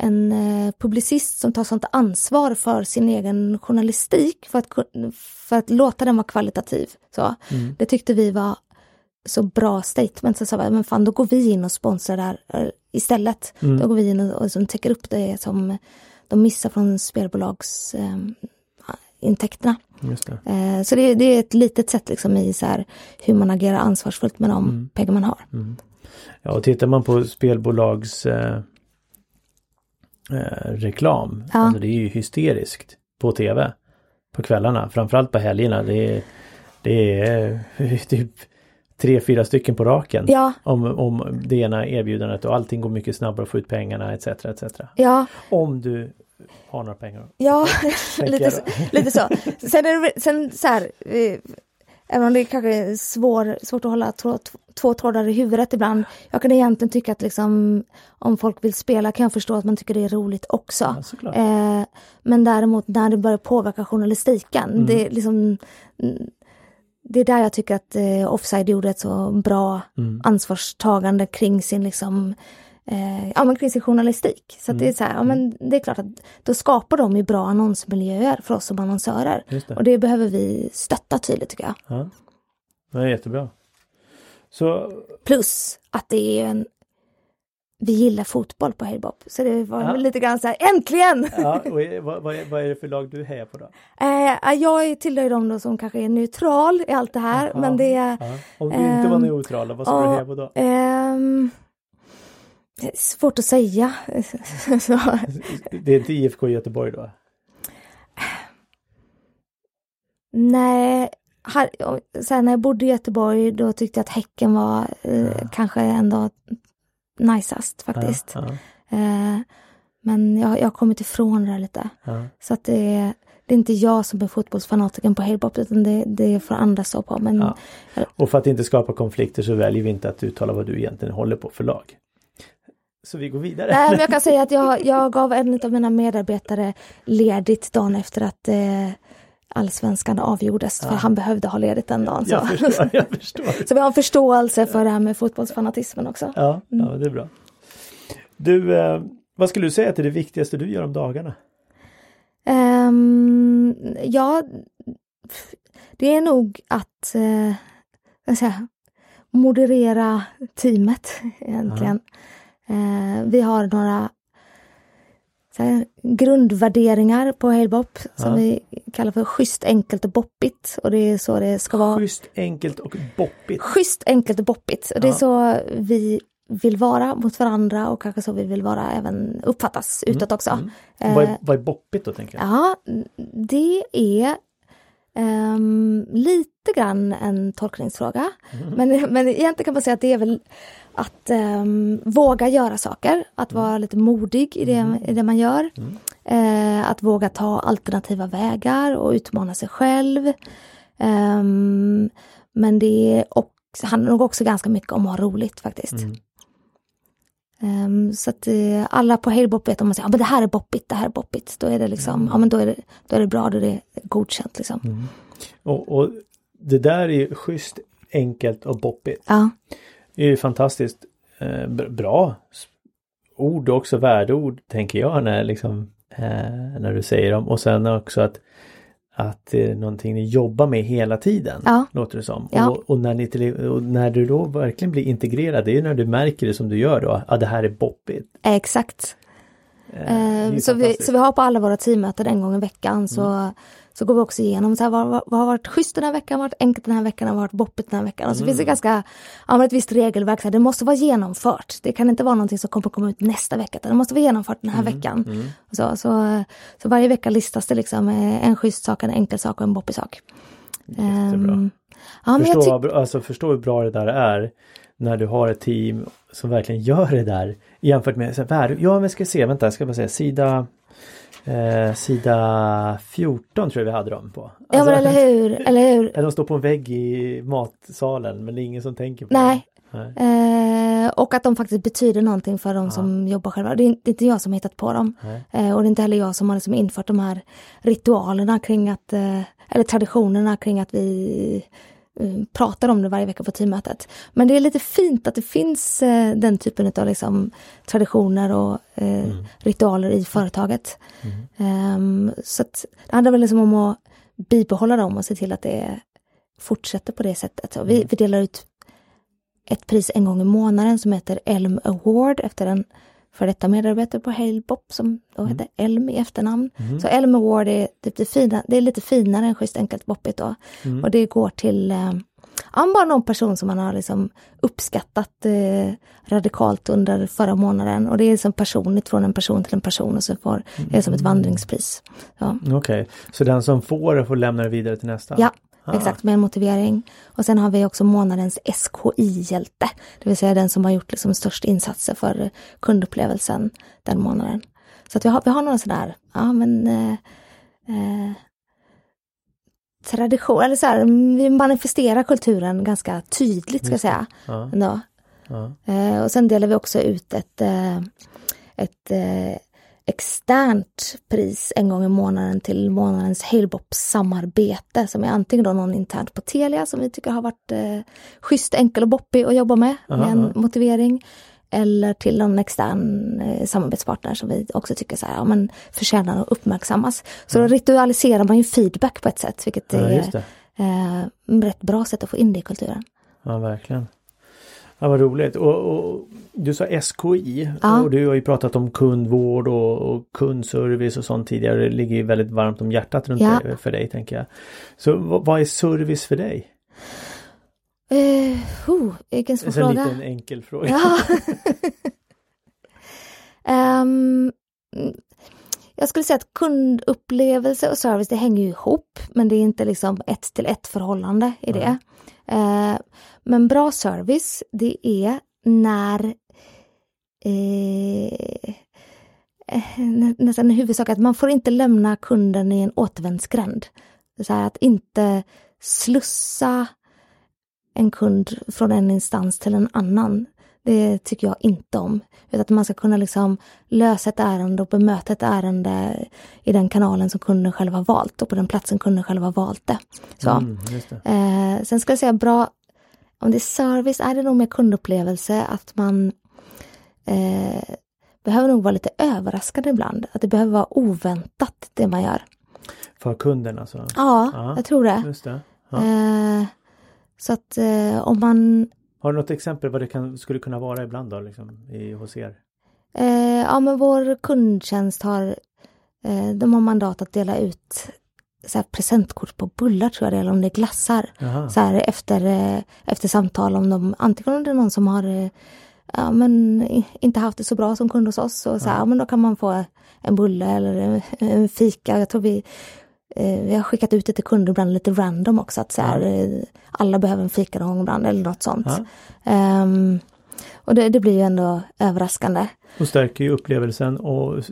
en eh, publicist som tar sånt ansvar för sin egen journalistik för att, för att låta den vara kvalitativ. Så, mm. Det tyckte vi var så bra statement. Så sa vi, men fan då går vi in och sponsrar det här eh, istället. Mm. Då går vi in och, och liksom täcker upp det som de missar från spelbolags eh, intäkterna. Det. Eh, så det, det, är ett litet sätt liksom i så här, hur man agerar ansvarsfullt med de mm. pengar man har. Mm. Ja, och tittar man på spelbolags eh, eh, reklam. Ja. Alltså det är ju hysteriskt på tv. På kvällarna, framförallt på helgerna. Det är, det är typ tre, fyra stycken på raken. Ja. Om, om det ena erbjudandet och allting går mycket snabbare att få ut pengarna etc. etc. Ja. Om du har några pengar. Ja, lite, så, lite så. Sen, är det, sen så här, Även om det kanske är svår, svårt att hålla två, två trådar i huvudet ibland. Jag kan egentligen tycka att liksom, om folk vill spela kan jag förstå att man tycker det är roligt också. Ja, eh, men däremot när det börjar påverka journalistiken, mm. det, liksom, det är där jag tycker att eh, Offside gjorde ett så bra mm. ansvarstagande kring sin liksom, eh, ja, men kring sin journalistik. Så mm. det är så här, ja, men det är klart att då skapar de ju bra annonsmiljöer för oss som annonsörer. Det. Och det behöver vi stötta tydligt tycker jag. Ja. Det är jättebra. Så... Plus att det är en vi gillar fotboll på Hejbop. Så det var ja. lite grann så här, äntligen! Ja, och vad, vad, är, vad, är, det för lag du hejar på då? Eh, jag tillhör de då som kanske är neutral i allt det här. Aha, men det är... Om du inte var ehm, neutral, vad ska du heja på då? Eh, Svårt att säga. det är inte IFK Göteborg då? Nej, här, sen när jag bodde i Göteborg då tyckte jag att Häcken var eh, ja. kanske ändå najsast faktiskt. Ja, ja. Eh, men jag, jag har kommit ifrån det lite. Så att det, det är inte jag som är fotbollsfanatiken på Halebop utan det, det får andra stå på. Men, Och för att inte skapa konflikter så väljer vi inte att uttala vad du egentligen håller på för lag. Så vi går vidare. Nej, men jag kan säga att jag, jag gav en av mina medarbetare ledigt dagen efter att eh, allsvenskan avgjordes, ja. för han behövde ha ledigt den dagen. Så. Jag förstår, jag förstår. så vi har en förståelse för det här med fotbollsfanatismen också. Ja, ja det är bra. Du, eh, vad skulle du säga till det viktigaste du gör om dagarna? Um, ja, det är nog att eh, säga, moderera teamet egentligen. Ja. Eh, vi har några här, grundvärderingar på Halebop som ja. vi kallar för schysst, enkelt och boppigt. Och det är så det ska vara. Schysst, enkelt och boppigt. Schysst, enkelt och boppigt. Och det är så vi vill vara mot varandra och kanske så vi vill vara även uppfattas mm. utåt också. Mm. Eh, vad, är, vad är boppigt då tänker jag? Ja, det är um, lite grann en tolkningsfråga. Mm. Men, men egentligen kan man säga att det är väl att um, våga göra saker, att vara lite modig i det, mm. i det man gör. Mm. Uh, att våga ta alternativa vägar och utmana sig själv. Um, men det också, handlar nog också ganska mycket om att ha roligt faktiskt. Mm. Um, så att uh, alla på Halebop vet om man säger ja, men det här är boppigt, det här är boppigt. Då är det liksom, mm. ja men då är det, då är det bra, då är det godkänt liksom. Mm. Och, och, det där är schysst, enkelt och boppigt. Ja. Är ju fantastiskt eh, bra ord och också värdeord tänker jag när liksom eh, när du säger dem och sen också att att det är någonting ni jobbar med hela tiden. Ja. Låter det som. Ja. Och, och, när ni och när du då verkligen blir integrerad, det är när du märker det som du gör då, att det här är boppigt. Exakt. Eh, så, vi, så vi har på alla våra teammöten en gång i veckan så mm så går vi också igenom så här, vad, vad, vad har varit schysst den här veckan, vad har varit enkelt den här veckan, vad har varit boppigt den här veckan. Och så mm. finns det ganska, ja, ett visst regelverk, så här, det måste vara genomfört. Det kan inte vara någonting som kommer komma ut nästa vecka, utan det måste vara genomfört den här mm. veckan. Mm. Så, så, så varje vecka listas det liksom eh, en schysst sak, en enkel sak och en boppig sak. Jättebra. Um, ja, förstå, alltså, förstå hur bra det där är när du har ett team som verkligen gör det där jämfört med, så här, ja men ska se, vänta, jag ska bara säga sida Eh, sida 14 tror jag vi hade dem på. Alltså, ja men alltså, eller hur, eller hur. De står på en vägg i matsalen men det är ingen som tänker på Nej. det. Nej. Eh, och att de faktiskt betyder någonting för de ja. som jobbar själva. Det är, det är, inte jag som hittat på dem. Eh, och det är inte heller jag som har liksom infört de här ritualerna kring att, eh, eller traditionerna kring att vi pratar om det varje vecka på teammötet. Men det är lite fint att det finns eh, den typen av liksom, traditioner och eh, mm. ritualer i företaget. Mm. Um, så att, det handlar väl liksom om att bibehålla dem och se till att det fortsätter på det sättet. Och vi, mm. vi delar ut ett pris en gång i månaden som heter Elm Award efter en för detta medarbetare på Halebop som då mm. hette Elm i efternamn. Mm. Så Elm Award är, typ det, fina, det är lite finare än Schysst Enkelt Boppigt då. Mm. Och det går till eh, ja, bara någon person som man har liksom uppskattat eh, radikalt under förra månaden. Och det är liksom personligt från en person till en person och så får det är som ett mm. vandringspris. Ja. Okej, okay. så den som får det får lämna det vidare till nästa? Ja, Ah. Exakt, med en motivering. Och sen har vi också månadens SKI-hjälte, det vill säga den som har gjort liksom störst insatser för kundupplevelsen den månaden. Så att vi har, vi har några sådär, ja men eh, eh, tradition, eller så här, vi manifesterar kulturen ganska tydligt ska jag säga. Ja. Ja. Eh, och sen delar vi också ut ett, eh, ett eh, externt pris en gång i månaden till månadens Halebop-samarbete som är antingen då någon internt på Telia som vi tycker har varit eh, schysst, enkel och boppig att jobba med, Aha. med en motivering. Eller till någon extern eh, samarbetspartner som vi också tycker så här, ja, men förtjänar att uppmärksammas. Så mm. då ritualiserar man ju feedback på ett sätt, vilket ja, är eh, rätt bra sätt att få in det i kulturen. Ja, verkligen. Ja, vad roligt. Och, och, du sa SKI ja. och du har ju pratat om kundvård och, och, kundservice och sånt tidigare. Det ligger ju väldigt varmt om hjärtat runt ja. det för dig tänker jag. Så vad är service för dig? Uh, oh, vilken svår fråga. En liten enkel fråga. Ja. um, jag skulle säga att kundupplevelse och service det hänger ihop men det är inte liksom ett till ett förhållande i det. Uh, men bra service, det är när eh, nästan en huvudsak att man får inte lämna kunden i en återvändsgränd. Så att inte slussa en kund från en instans till en annan. Det tycker jag inte om. Utan att man ska kunna liksom lösa ett ärende och bemöta ett ärende i den kanalen som kunden själv har valt och på den platsen kunden själv har valt det. Så. Mm, det. Eh, sen ska jag säga bra om det är service är det nog mer kundupplevelse att man eh, behöver nog vara lite överraskad ibland. Att det behöver vara oväntat det man gör. För kunden alltså? Ja, ja jag tror det. Det. Ja. Eh, så att eh, om man... Har du något exempel vad det kan, skulle kunna vara ibland då liksom, i, hos er? Eh, ja men vår kundtjänst har eh, de har mandat att dela ut så här presentkort på bullar tror jag det är, eller om det är glassar. Så här, efter, eh, efter samtal om de, antingen om det är någon som har eh, ja, men inte haft det så bra som kund hos oss, så, så här, ja, men då kan man få en bulle eller en fika. Jag tror vi, vi har skickat ut det till kunder ibland lite random också, att så här, alla behöver en fika någon gång ibland eller något sånt. Um, och det, det blir ju ändå överraskande. Och stärker ju upplevelsen och eh,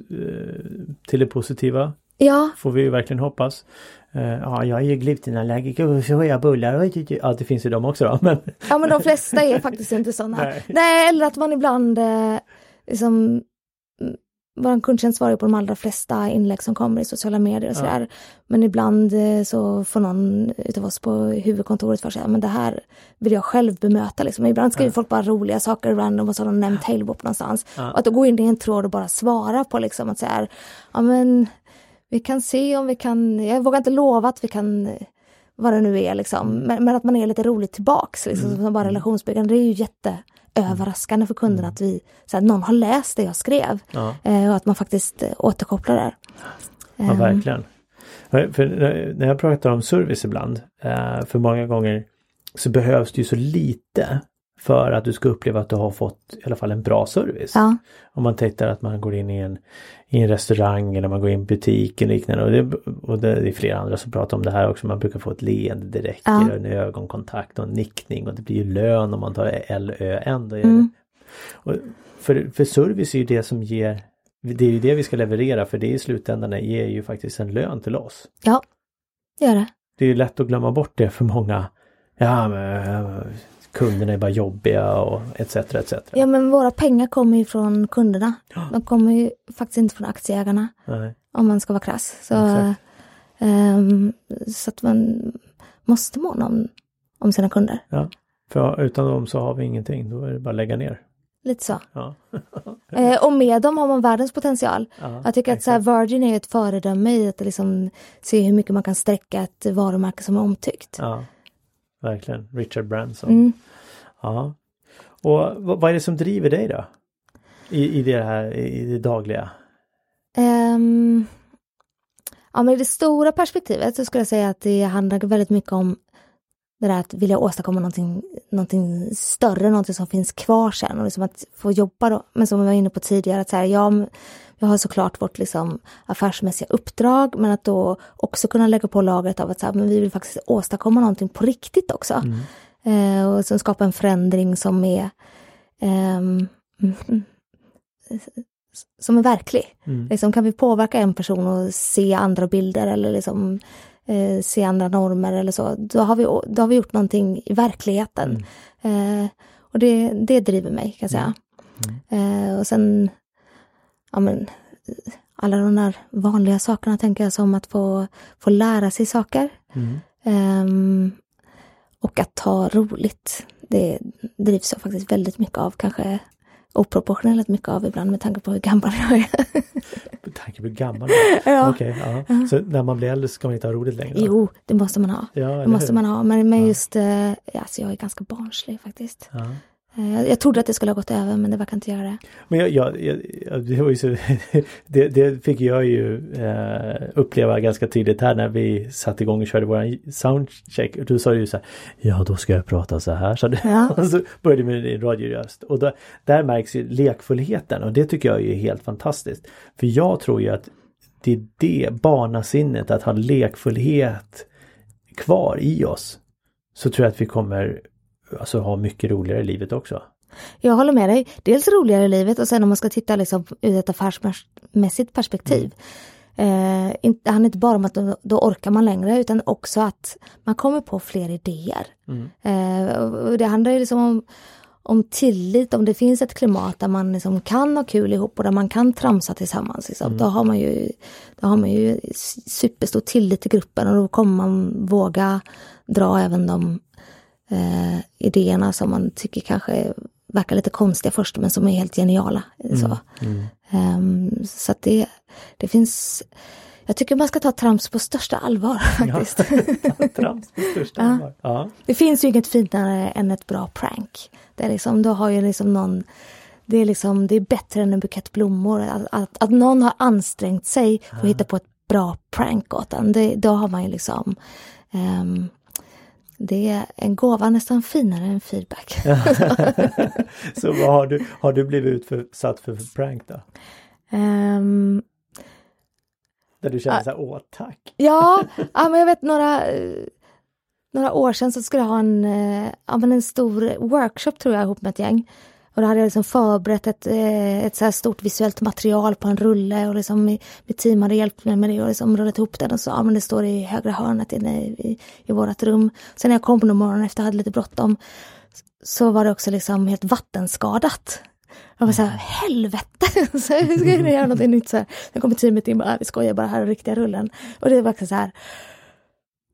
till det positiva. Ja. Får vi ju verkligen hoppas. Eh, ja, jag är ju glutenallergiker och så har jag bullar. Ja, det finns ju de också då. Men... Ja, men de flesta är faktiskt inte sådana. Nej. Nej, eller att man ibland eh, liksom vår kundtjänst svarar på de allra flesta inlägg som kommer i sociala medier och sådär. Ja. Men ibland eh, så får någon utav oss på huvudkontoret för sig, men det här vill jag själv bemöta liksom. Ibland skriver ja. folk bara roliga saker random och så har de nämnt Halebop någonstans. Ja. Och att då gå in i en tråd och bara svara på liksom att säga, ja men vi kan se om vi kan, jag vågar inte lova att vi kan vad det nu är liksom, mm. men, men att man är lite roligt tillbaks liksom, mm. som bara mm. relationsbyggande, det är ju jätte överraskande för kunderna mm. att vi, så här, någon har läst det jag skrev ja. eh, och att man faktiskt eh, återkopplar där. Ja, ehm. verkligen. För när jag pratar om service ibland, eh, för många gånger så behövs det ju så lite för att du ska uppleva att du har fått i alla fall en bra service. Ja. Om man tittar att man går in i en, i en restaurang eller man går in i en butik eller liknande. Och, det, och det, är flera andra som pratar om det här också. Man brukar få ett leende direkt, ja. en ögonkontakt och en nickning och det blir ju lön om man tar LÖN. Mm. Och för, för service är ju det som ger det är ju det vi ska leverera för det i slutändan ger ju faktiskt en lön till oss. Ja, det gör det. Det är ju lätt att glömma bort det för många. Ja, men kunderna är bara jobbiga och etc. etc. Ja men våra pengar kommer ju från kunderna. De kommer ju faktiskt inte från aktieägarna. Nej. Om man ska vara krass. Så, um, så att man måste måna om, om sina kunder. Ja, för utan dem så har vi ingenting. Då är det bara att lägga ner. Lite så. Ja. eh, och med dem har man världens potential. Ja, jag tycker att så här, Virgin är ett föredöme i att liksom se hur mycket man kan sträcka ett varumärke som är omtyckt. Ja, verkligen. Richard Branson. Mm. Ja. Och vad är det som driver dig då? I, i det här, i det dagliga? Um, ja men i det stora perspektivet så skulle jag säga att det handlar väldigt mycket om det där att vilja åstadkomma någonting, någonting större, någonting som finns kvar sen och liksom att få jobba då. Men som vi var inne på tidigare, att så här, ja, vi har såklart vårt liksom affärsmässiga uppdrag, men att då också kunna lägga på lagret av att så här, men vi vill faktiskt åstadkomma någonting på riktigt också. Mm eh, och som skapar en förändring som är eh, som är verklig. Mm. Liksom, kan vi påverka en person och se andra bilder eller liksom, eh, se andra normer eller så, då har vi, då har vi gjort någonting i verkligheten. Mm. Eh, och det, det driver mig kan jag säga. Mm. mm. Eh, och sen, ja men, alla de där vanliga sakerna tänker jag som att få, få lära sig saker. Um, och att ha roligt, det drivs jag faktiskt väldigt mycket av, kanske oproportionerligt mycket av ibland med tanke på hur gammal jag är. med tanke på hur gammal du är? ja. Okej, ja. Så när man blir äldre ska man inte ha roligt längre? Jo, det måste man ha. Ja, det måste man ha, men, men just, ja. alltså jag är ganska barnslig faktiskt. Ja. Eh, jag trodde att det skulle ha gått över men det verkar inte göra det. Men jag, jag, jag det, var ju så, det, det, fick jag ju eh, uppleva ganska tydligt här när vi satte igång och körde våran soundcheck. Och du sa ju så här, ja då ska jag prata så här. Så, ja. och så började med din radioröst. Och då, där märks ju lekfullheten och det tycker jag är helt fantastiskt. För jag tror ju att det är det barnasinnet, att ha lekfullhet kvar i oss. Så tror jag att vi kommer alltså ha mycket roligare i livet också. Jag håller med dig. Dels roligare i livet och sen om man ska titta liksom ur ett affärsmässigt perspektiv. Mm. Eh, det handlar inte bara om att då, då, orkar man längre utan också att man kommer på fler idéer. Mm. Eh, det handlar ju liksom om, om tillit, om det finns ett klimat där man liksom kan ha kul ihop och där man kan tramsa tillsammans. Liksom. Mm. Då, har man ju, då har man ju superstor tillit till gruppen och då kommer man våga dra även de eh, idéerna som man tycker kanske verkar lite konstiga först men som är helt geniala. Mm, så mm. Um, så att det, det finns jag tycker man ska ta trams på största allvar faktiskt. Ja, trams på största ja. allvar. Ja. Det finns ju inget finare än ett bra prank. Det är liksom, då har ju liksom någon det är, liksom, det är bättre än en bukett blommor. Att, att, att någon har ansträngt sig för att hitta på ett bra prank åt en. Det, då har man ju liksom um, det är en gåva nästan finare än feedback. så vad har du, har du blivit utsatt för, för prank då? Um, Där du känner uh, så här, åh tack! Ja, ja men jag vet några några år sedan så skulle jag ha en, ja, men en stor workshop tror jag ihop med ett gäng. Och då hade jag liksom förberett ett, eh, ett så här stort visuellt material på en rulle och liksom mitt team hade hjälpt mig med det och liksom rullat ihop den och så, ja men det står i högra hörnet inne i, i, i vårat rum. Sen när jag kom på morgonen efter, hade lite bråttom, så var det också liksom helt vattenskadat. Jag var så här, helvete! så hur ska jag göra någonting nytt? Så här. Sen kommer teamet in och bara, vi skojar bara här, riktiga rullen. Och det var också så här,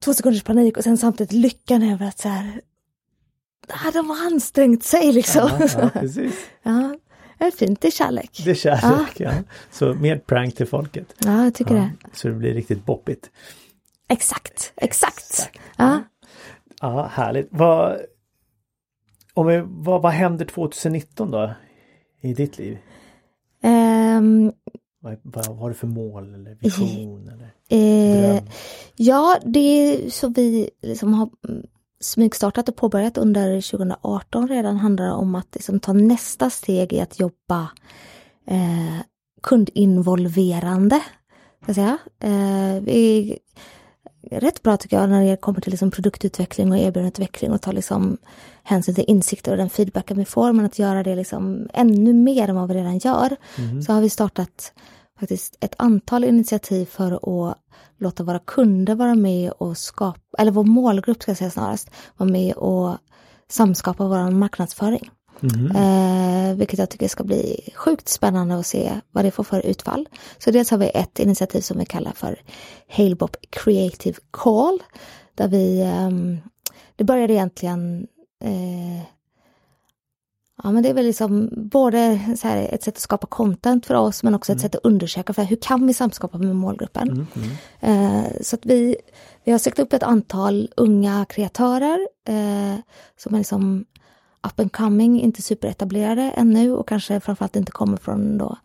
två sekunders panik och sen samtidigt lyckan över att så här, ah, de har ansträngt sig liksom. Ja, ja, precis. ja, det är fint, det är kärlek. Det är kärlek, ja. ja. Så mer prank till folket. Ja, jag tycker ja, det. Så det blir riktigt boppigt. Exakt, exakt. exakt. Ja. ja, härligt. Vad, om vi, vad, vad händer 2019 då? I ditt liv? Um, vad, vad, har du för mål eller vision? Eller eh, ja, det är så vi liksom har smygstartat och påbörjat under 2018 redan handlar om att liksom ta nästa steg i att jobba eh, kundinvolverande. Ska säga. Eh, vi är rätt bra tycker jag när det kommer till liksom produktutveckling och erbjudandeutveckling och ta liksom hänsyn till insikter och den feedbacken vi får, men att göra det liksom ännu mer än vad vi redan gör. Mm. Så har vi startat faktiskt ett antal initiativ för att låta våra kunder vara med och skapa, eller vår målgrupp ska jag säga snarast, vara med och samskapa vår marknadsföring. Mm. Eh, vilket jag tycker ska bli sjukt spännande att se vad det får för utfall. Så dels har vi ett initiativ som vi kallar för Halebop Creative Call. Där vi, eh, det började egentligen eh, Ja men det är väl liksom både så här, ett sätt att skapa content för oss men också ett mm. sätt att undersöka för hur kan vi samskapa med målgruppen. Mm, mm. Eh, så att vi, vi har sökt upp ett antal unga kreatörer eh, som är liksom up and coming, inte superetablerade ännu och kanske framförallt inte kommer från då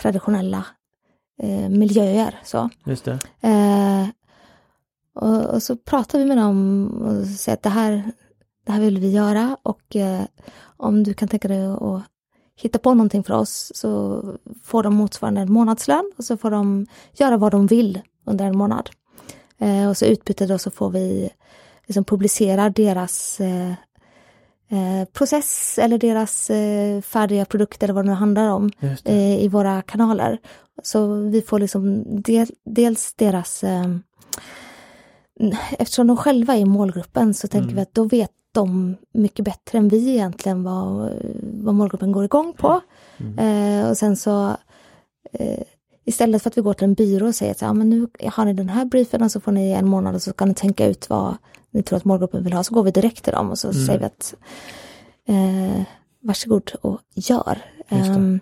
traditionella eh, miljöer. Så. Just det. Eh, och, och, så pratar vi med dem och säger att det här, det här vill vi göra och eh, om du kan tänka dig att hitta på någonting för oss så får de motsvarande en månadslön och så får de göra vad de vill under en månad. Eh, och så utbyte då så får vi liksom publicera deras eh, eh, process eller deras eh, färdiga produkt eller vad det nu handlar om eh, i våra kanaler. Så vi får liksom del, dels deras Eftersom de själva är målgruppen så tänker mm. vi att då vet de mycket bättre än vi egentligen vad, vad målgruppen går igång på. Mm. Eh, och sen så eh, istället för att vi går till en byrå och säger att ja, men nu har ni den här briefen och så får ni en månad och så kan ni tänka ut vad ni tror att målgruppen vill ha, så går vi direkt till dem och så mm. säger vi att eh, varsågod och gör. Um,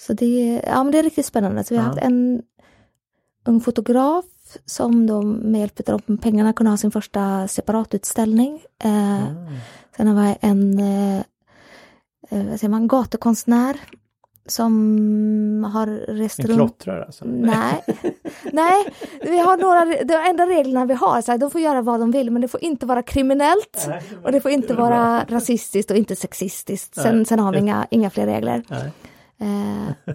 så det, ja, men det är riktigt spännande. Så vi har ja. haft en ung fotograf som då med hjälp av de pengarna kunde ha sin första separatutställning. Eh, mm. Sen har vi en eh, eh, vad säger man, gatukonstnär som har rest en runt. klottrare alltså? Nej. Nej, vi har några, de enda reglerna vi har, så här, de får göra vad de vill men det får inte vara kriminellt Nej, och det får inte det vara bra. rasistiskt och inte sexistiskt. Sen, sen har vi inga, inga fler regler. Eh,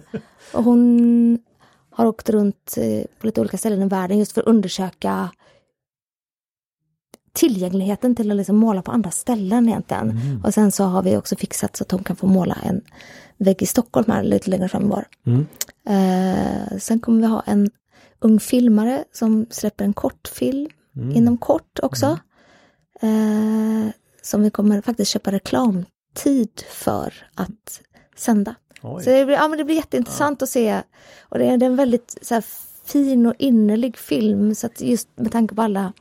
och hon har åkt runt eh, på lite olika ställen i världen just för att undersöka tillgängligheten till att liksom måla på andra ställen egentligen. Mm. Och sen så har vi också fixat så att hon kan få måla en vägg i Stockholm här lite längre fram var. Mm. Eh, sen kommer vi ha en ung filmare som släpper en kortfilm mm. inom kort också. Mm. Eh, som vi kommer faktiskt köpa reklamtid för att sända. Oj. Så det blir, ja, men det blir jätteintressant ja. att se. Och det är, det är en väldigt så här, fin och innerlig film så att just med tanke på alla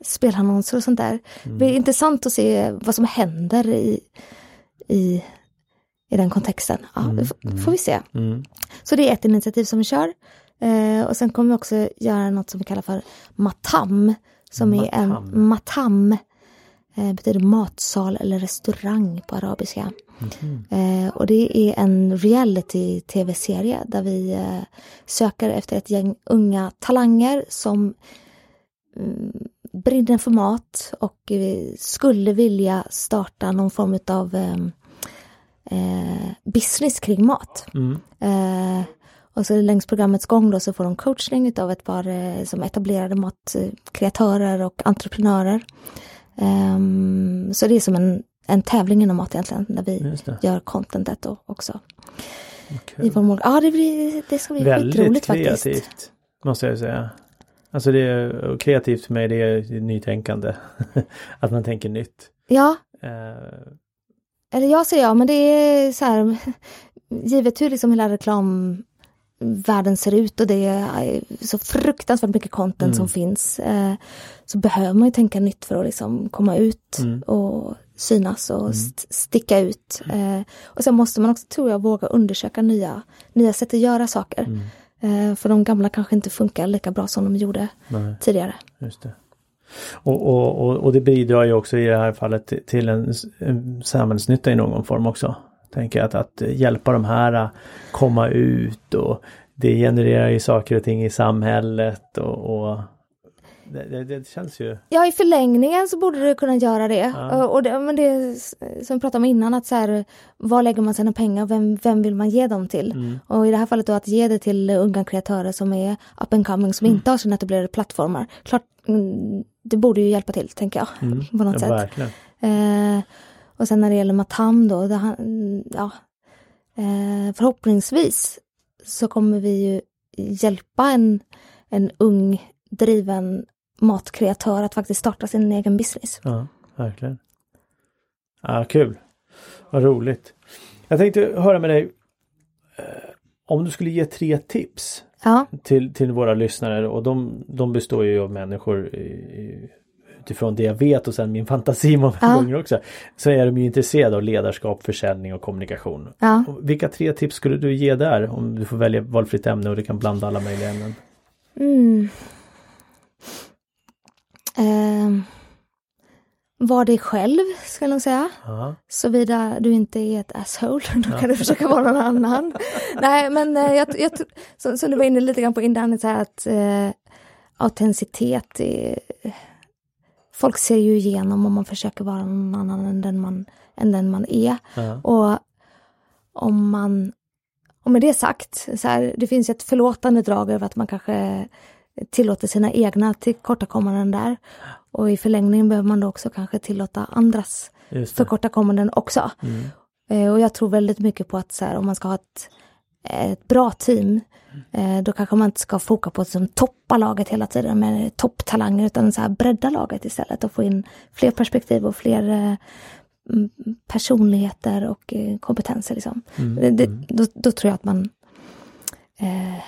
spelannonser och sånt där. Mm. Det blir intressant att se vad som händer i, i, i den kontexten. Ja, mm. det får vi se. Mm. Så det är ett initiativ som vi kör. Eh, och sen kommer vi också göra något som vi kallar för Matam. Som matam. är en Matam. Eh, betyder matsal eller restaurang på arabiska. Mm. Eh, och det är en reality-tv-serie där vi eh, söker efter ett gäng unga talanger som mm, brinner för mat och eh, skulle vilja starta någon form av ehm, eh, business kring mat. Mm. Eh, och så längs programmets gång då så får de coachning av ett par som etablerade matkreatörer och entreprenörer. Um, så det är som en en tävling inom mat egentligen, där vi gör contentet och också. Okay. I vår ja, det, blir, det ska bli Väldigt faktiskt. Väldigt kreativt, måste jag säga. Alltså det är kreativt för mig, det är nytänkande. att man tänker nytt. Ja. Uh. Eller jag säger ja, men det är så här, givet hur liksom hela reklamvärlden ser ut och det är så fruktansvärt mycket content mm. som finns. Eh, så behöver man ju tänka nytt för att liksom komma ut mm. och synas och mm. st sticka ut. Eh, och sen måste man också, tror jag, våga undersöka nya, nya sätt att göra saker. Mm. Eh, för de gamla kanske inte funkar lika bra som de gjorde Nej. tidigare. Just det. Och, och, och, och, det bidrar ju också i det här fallet till en, en samhällsnytta i någon form också. Tänker att, att hjälpa de här att komma ut och det genererar ju saker och ting i samhället och, och det, det, det, känns ju... Ja i förlängningen så borde det kunna göra det. Ja. Och det, men det som vi pratade om innan att så här, var lägger man sina pengar vem, vem vill man ge dem till? Mm. Och i det här fallet då att ge det till unga kreatörer som är up and coming som mm. inte har sina etablerade plattformar. Klart, mm, det borde ju hjälpa till tänker jag. Mm. På något ja, sätt. Eh, och sen när det gäller Matam då, det, ja, eh, förhoppningsvis så kommer vi ju hjälpa en, en ung driven matkreatör att faktiskt starta sin egen business. Ja, verkligen. Ja, kul. Vad roligt. Jag tänkte höra med dig eh, om du skulle ge tre tips ja. till, till våra lyssnare och de, de består ju av människor i, utifrån det jag vet och sen min fantasi många ja. gånger också. Så är de ju intresserade av ledarskap, försäljning och kommunikation. Ja. Vilka tre tips skulle du ge där om du får välja valfritt ämne och du kan blanda alla möjliga ämnen? Mm. Eh, var dig själv, ska jag nog säga. Ja. Såvida du inte är ett asshole, då kan ja. du försöka vara någon annan. Nej, men eh, jag, jag, som, som, du var inne lite grann på innan, så här att eh, autenticitet är, Folk ser ju igenom om man försöker vara någon annan än den man, än den man är. Ja. Och om man och med det sagt, så här, det finns ett förlåtande drag över att man kanske tillåter sina egna tillkortakommanden där. Och i förlängningen behöver man då också kanske tillåta andras förkortakommanden också. Mm. Eh, och jag tror väldigt mycket på att så här, om man ska ha ett, ett bra team, eh, då kanske man inte ska foka på att liksom, toppa laget hela tiden med topptalanger, utan så här, bredda laget istället och få in fler perspektiv och fler eh, personligheter och eh, kompetenser. Liksom. Mm. Det, då, då, tror jag att man eh,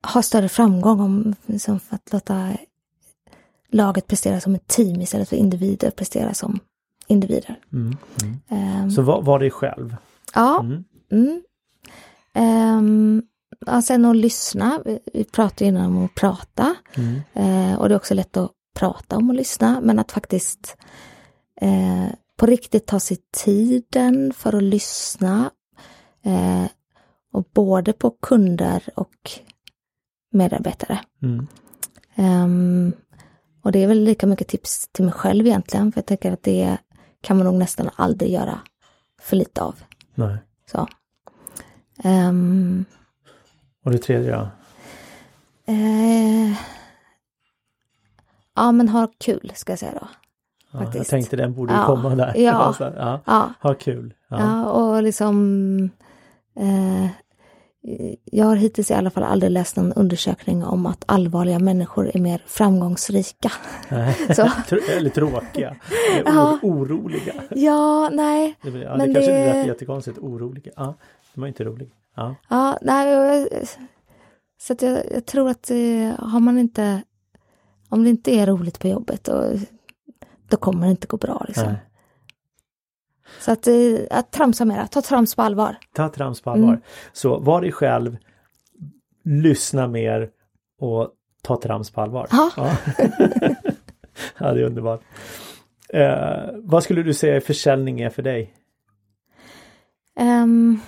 har större framgång om liksom, för att låta laget prestera som ett team istället för individer prestera som individer. Mm, mm. Um, Så var, var dig själv? Ja. Mm. Um, ja, sen att lyssna. Vi, pratade innan om att prata. Uh, och det är också lätt att prata om att lyssna, men att faktiskt uh, på riktigt ta sig tiden för att lyssna. Uh, och både på kunder och medarbetare. Mm. Um, och det är väl lika mycket tips till mig själv egentligen, för jag tänker att det kan man nog nästan aldrig göra för lite av. Nej. Så. Um, och det tredje då? Uh, ja men ha kul ska jag säga då. Ja, jag tänkte den borde ja, komma där. Ja, ja, ja. Ha kul. Ja, ja och liksom eh, jag har hittills i alla fall aldrig läst någon undersökning om att allvarliga människor är mer framgångsrika. Så. Eller tråkiga. Eller ja. oroliga. Ja, nej. Det, ja, men det kanske det... lät jättekonstigt. Oroliga. Ja, de är inte roliga. Ja, ja nej. Så att jag, jag tror att eh, har man inte om det inte är roligt på jobbet då, då kommer det inte gå bra. Liksom. Nej. Så att, eh, att tramsa mera, ta trams på allvar. Ta trams på allvar. Mm. Så var dig själv, lyssna mer och ta trams på allvar. Ja, ja. ja det är underbart. Eh, vad skulle du säga försäljning är för dig? Um,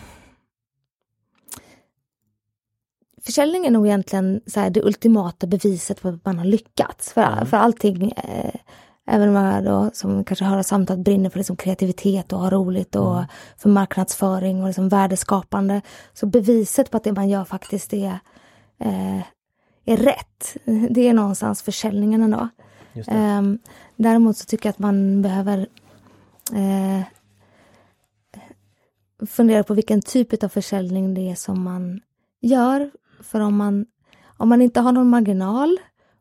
försäljning är nog egentligen så här, det ultimata beviset på att man har lyckats. För, mm. för allting eh, Även om man då, som kanske hör samtalet brinner för liksom kreativitet och ha roligt och mm. för marknadsföring och liksom värdeskapande. Så beviset på att det man gör faktiskt är, eh, är rätt. Det är någonstans försäljningen ändå. Eh, däremot så tycker jag att man behöver eh, fundera på vilken typ av försäljning det är som man gör. För om man, om man inte har någon marginal,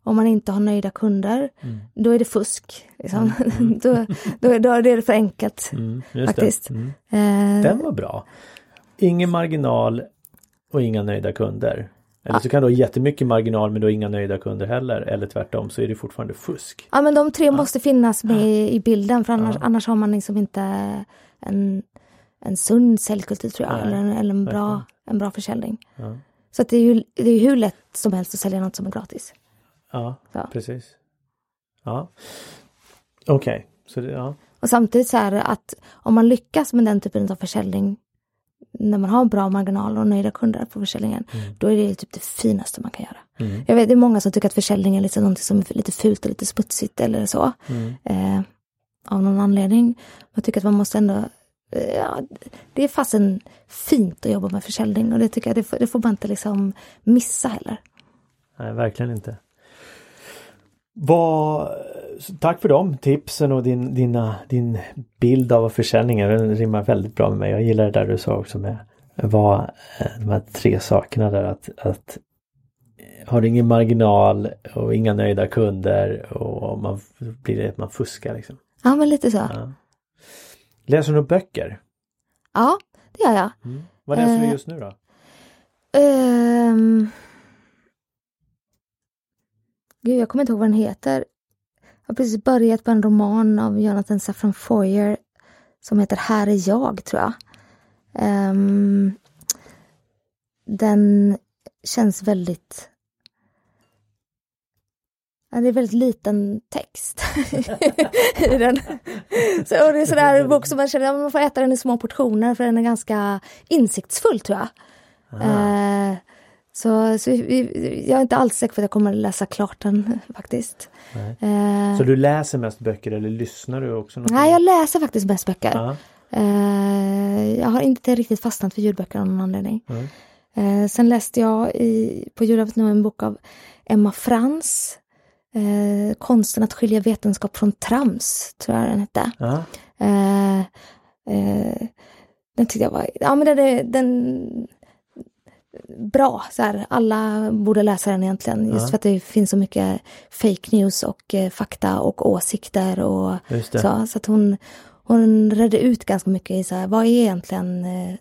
om man inte har nöjda kunder, mm. då är det fusk. Liksom. Mm. då, då, då är det för enkelt. Mm, faktiskt. Mm. Eh, Den var bra. Ingen marginal och inga nöjda kunder. Eller så kan du ha jättemycket marginal men du har inga nöjda kunder heller. Eller tvärtom så är det fortfarande fusk. Ja men de tre ja. måste finnas med i bilden för annars, ja. annars har man liksom inte en, en sund säljkultur tror jag. Eller, eller en, bra, en bra försäljning. Ja. Så att det är ju det är hur lätt som helst att sälja något som är gratis. Ja, så. precis. Ja. Okej, okay. ja. Och samtidigt så är det att om man lyckas med den typen av försäljning när man har bra marginal och nöjda kunder på försäljningen, mm. då är det typ det finaste man kan göra. Mm. Jag vet det är många som tycker att försäljning är liksom något som är lite fult och lite smutsigt eller så. Mm. Eh, av någon anledning. Jag tycker att man måste ändå eh, Ja, det är fasen fint att jobba med försäljning och det tycker jag, det får, det får man inte liksom missa heller. Nej, verkligen inte. Vad, tack för de tipsen och din, dina, din bild av försäljningen. Den rimmar väldigt bra med mig. Jag gillar det där du sa också med vad, eh, de här tre sakerna där att, att har ingen marginal och inga nöjda kunder och man blir det att man fuskar liksom. Ja men lite så. Ja. Läser du böcker? Ja, det gör jag. Mm. Vad läser uh, du just nu då? Um, Gud, jag kommer inte ihåg vad den heter. Jag har precis börjat på en roman av Jonathan Safran Foer som heter Här är jag, tror jag. Um, den känns väldigt... Ja, det är väldigt liten text i den. Så, och det är sådär bok som man känner att man får äta den i små portioner för den är ganska insiktsfull tror jag. Uh, så, så jag är inte alls säker på att jag kommer att läsa klart den faktiskt. Eh, så du läser mest böcker eller lyssnar du också? Något nej, jag läser faktiskt mest böcker. Eh, jag har inte riktigt fastnat för ljudböcker av någon anledning. Eh, sen läste jag i, på julafton nu en bok av Emma Frans. Eh, Konsten att skilja vetenskap från trams, tror jag den hette. Eh, den tyckte jag var, ja men den, den bra. Så här, alla borde läsa den egentligen. Just ja. för att det finns så mycket fake news och eh, fakta och åsikter. Och så, så att hon, hon redde ut ganska mycket i så här, vad är egentligen eh,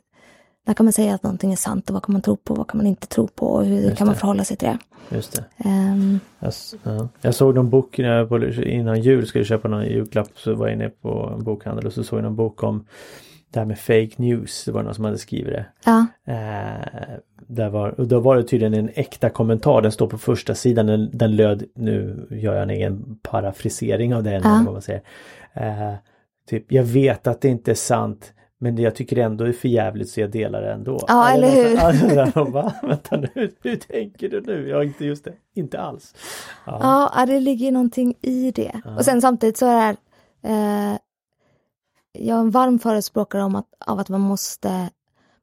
när kan man säga att någonting är sant och vad kan man tro på, vad kan man inte tro på och hur Just kan det. man förhålla sig till det. Just det. Um, jag, ja. jag, såg någon bok när jag, innan jul skulle köpa någon julklapp så var jag inne på en bokhandel och så såg jag någon bok om det här med fake news, det var någon som hade skrivit det. Ja. Eh, där var, och då var det tydligen en äkta kommentar, den står på första sidan, den, den löd, nu gör jag en egen parafrisering av den, ja. vad man säger. Eh, typ, jag vet att det inte är sant, men jag tycker ändå det är för jävligt så jag delar det ändå. Ja, eller hur? Alltså, bara, vänta nu, hur tänker du nu? Ja, inte just det, inte alls. Ja, ja det ligger någonting i det. Ja. Och sen samtidigt så är det eh, jag är en varm förespråkare om att, av att man måste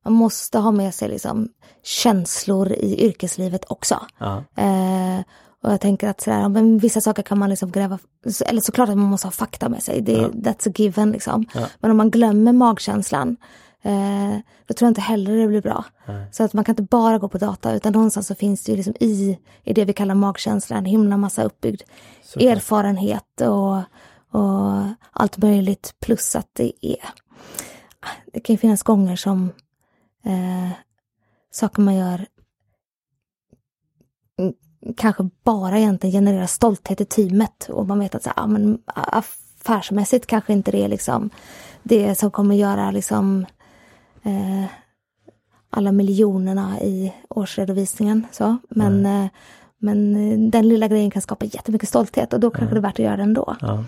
man måste ha med sig liksom känslor i yrkeslivet också. Ja. Eh, och jag tänker att sådär, men vissa saker kan man liksom gräva, eller såklart att man måste ha fakta med sig, det, ja. that's a given liksom. Ja. Men om man glömmer magkänslan, eh, då tror jag inte heller det blir bra. Nej. Så att man kan inte bara gå på data, utan någonstans så finns det ju liksom i, i det vi kallar magkänslan, en himla massa uppbyggd så erfarenhet och och allt möjligt. Plus att det är, det kan ju finnas gånger som eh, saker man gör kanske bara egentligen genererar stolthet i teamet och man vet att så, ja, men affärsmässigt kanske inte det är liksom det som kommer göra liksom eh, alla miljonerna i årsredovisningen. Så. Men, mm. eh, men den lilla grejen kan skapa jättemycket stolthet och då kanske mm. det är värt att göra det ändå. Ja.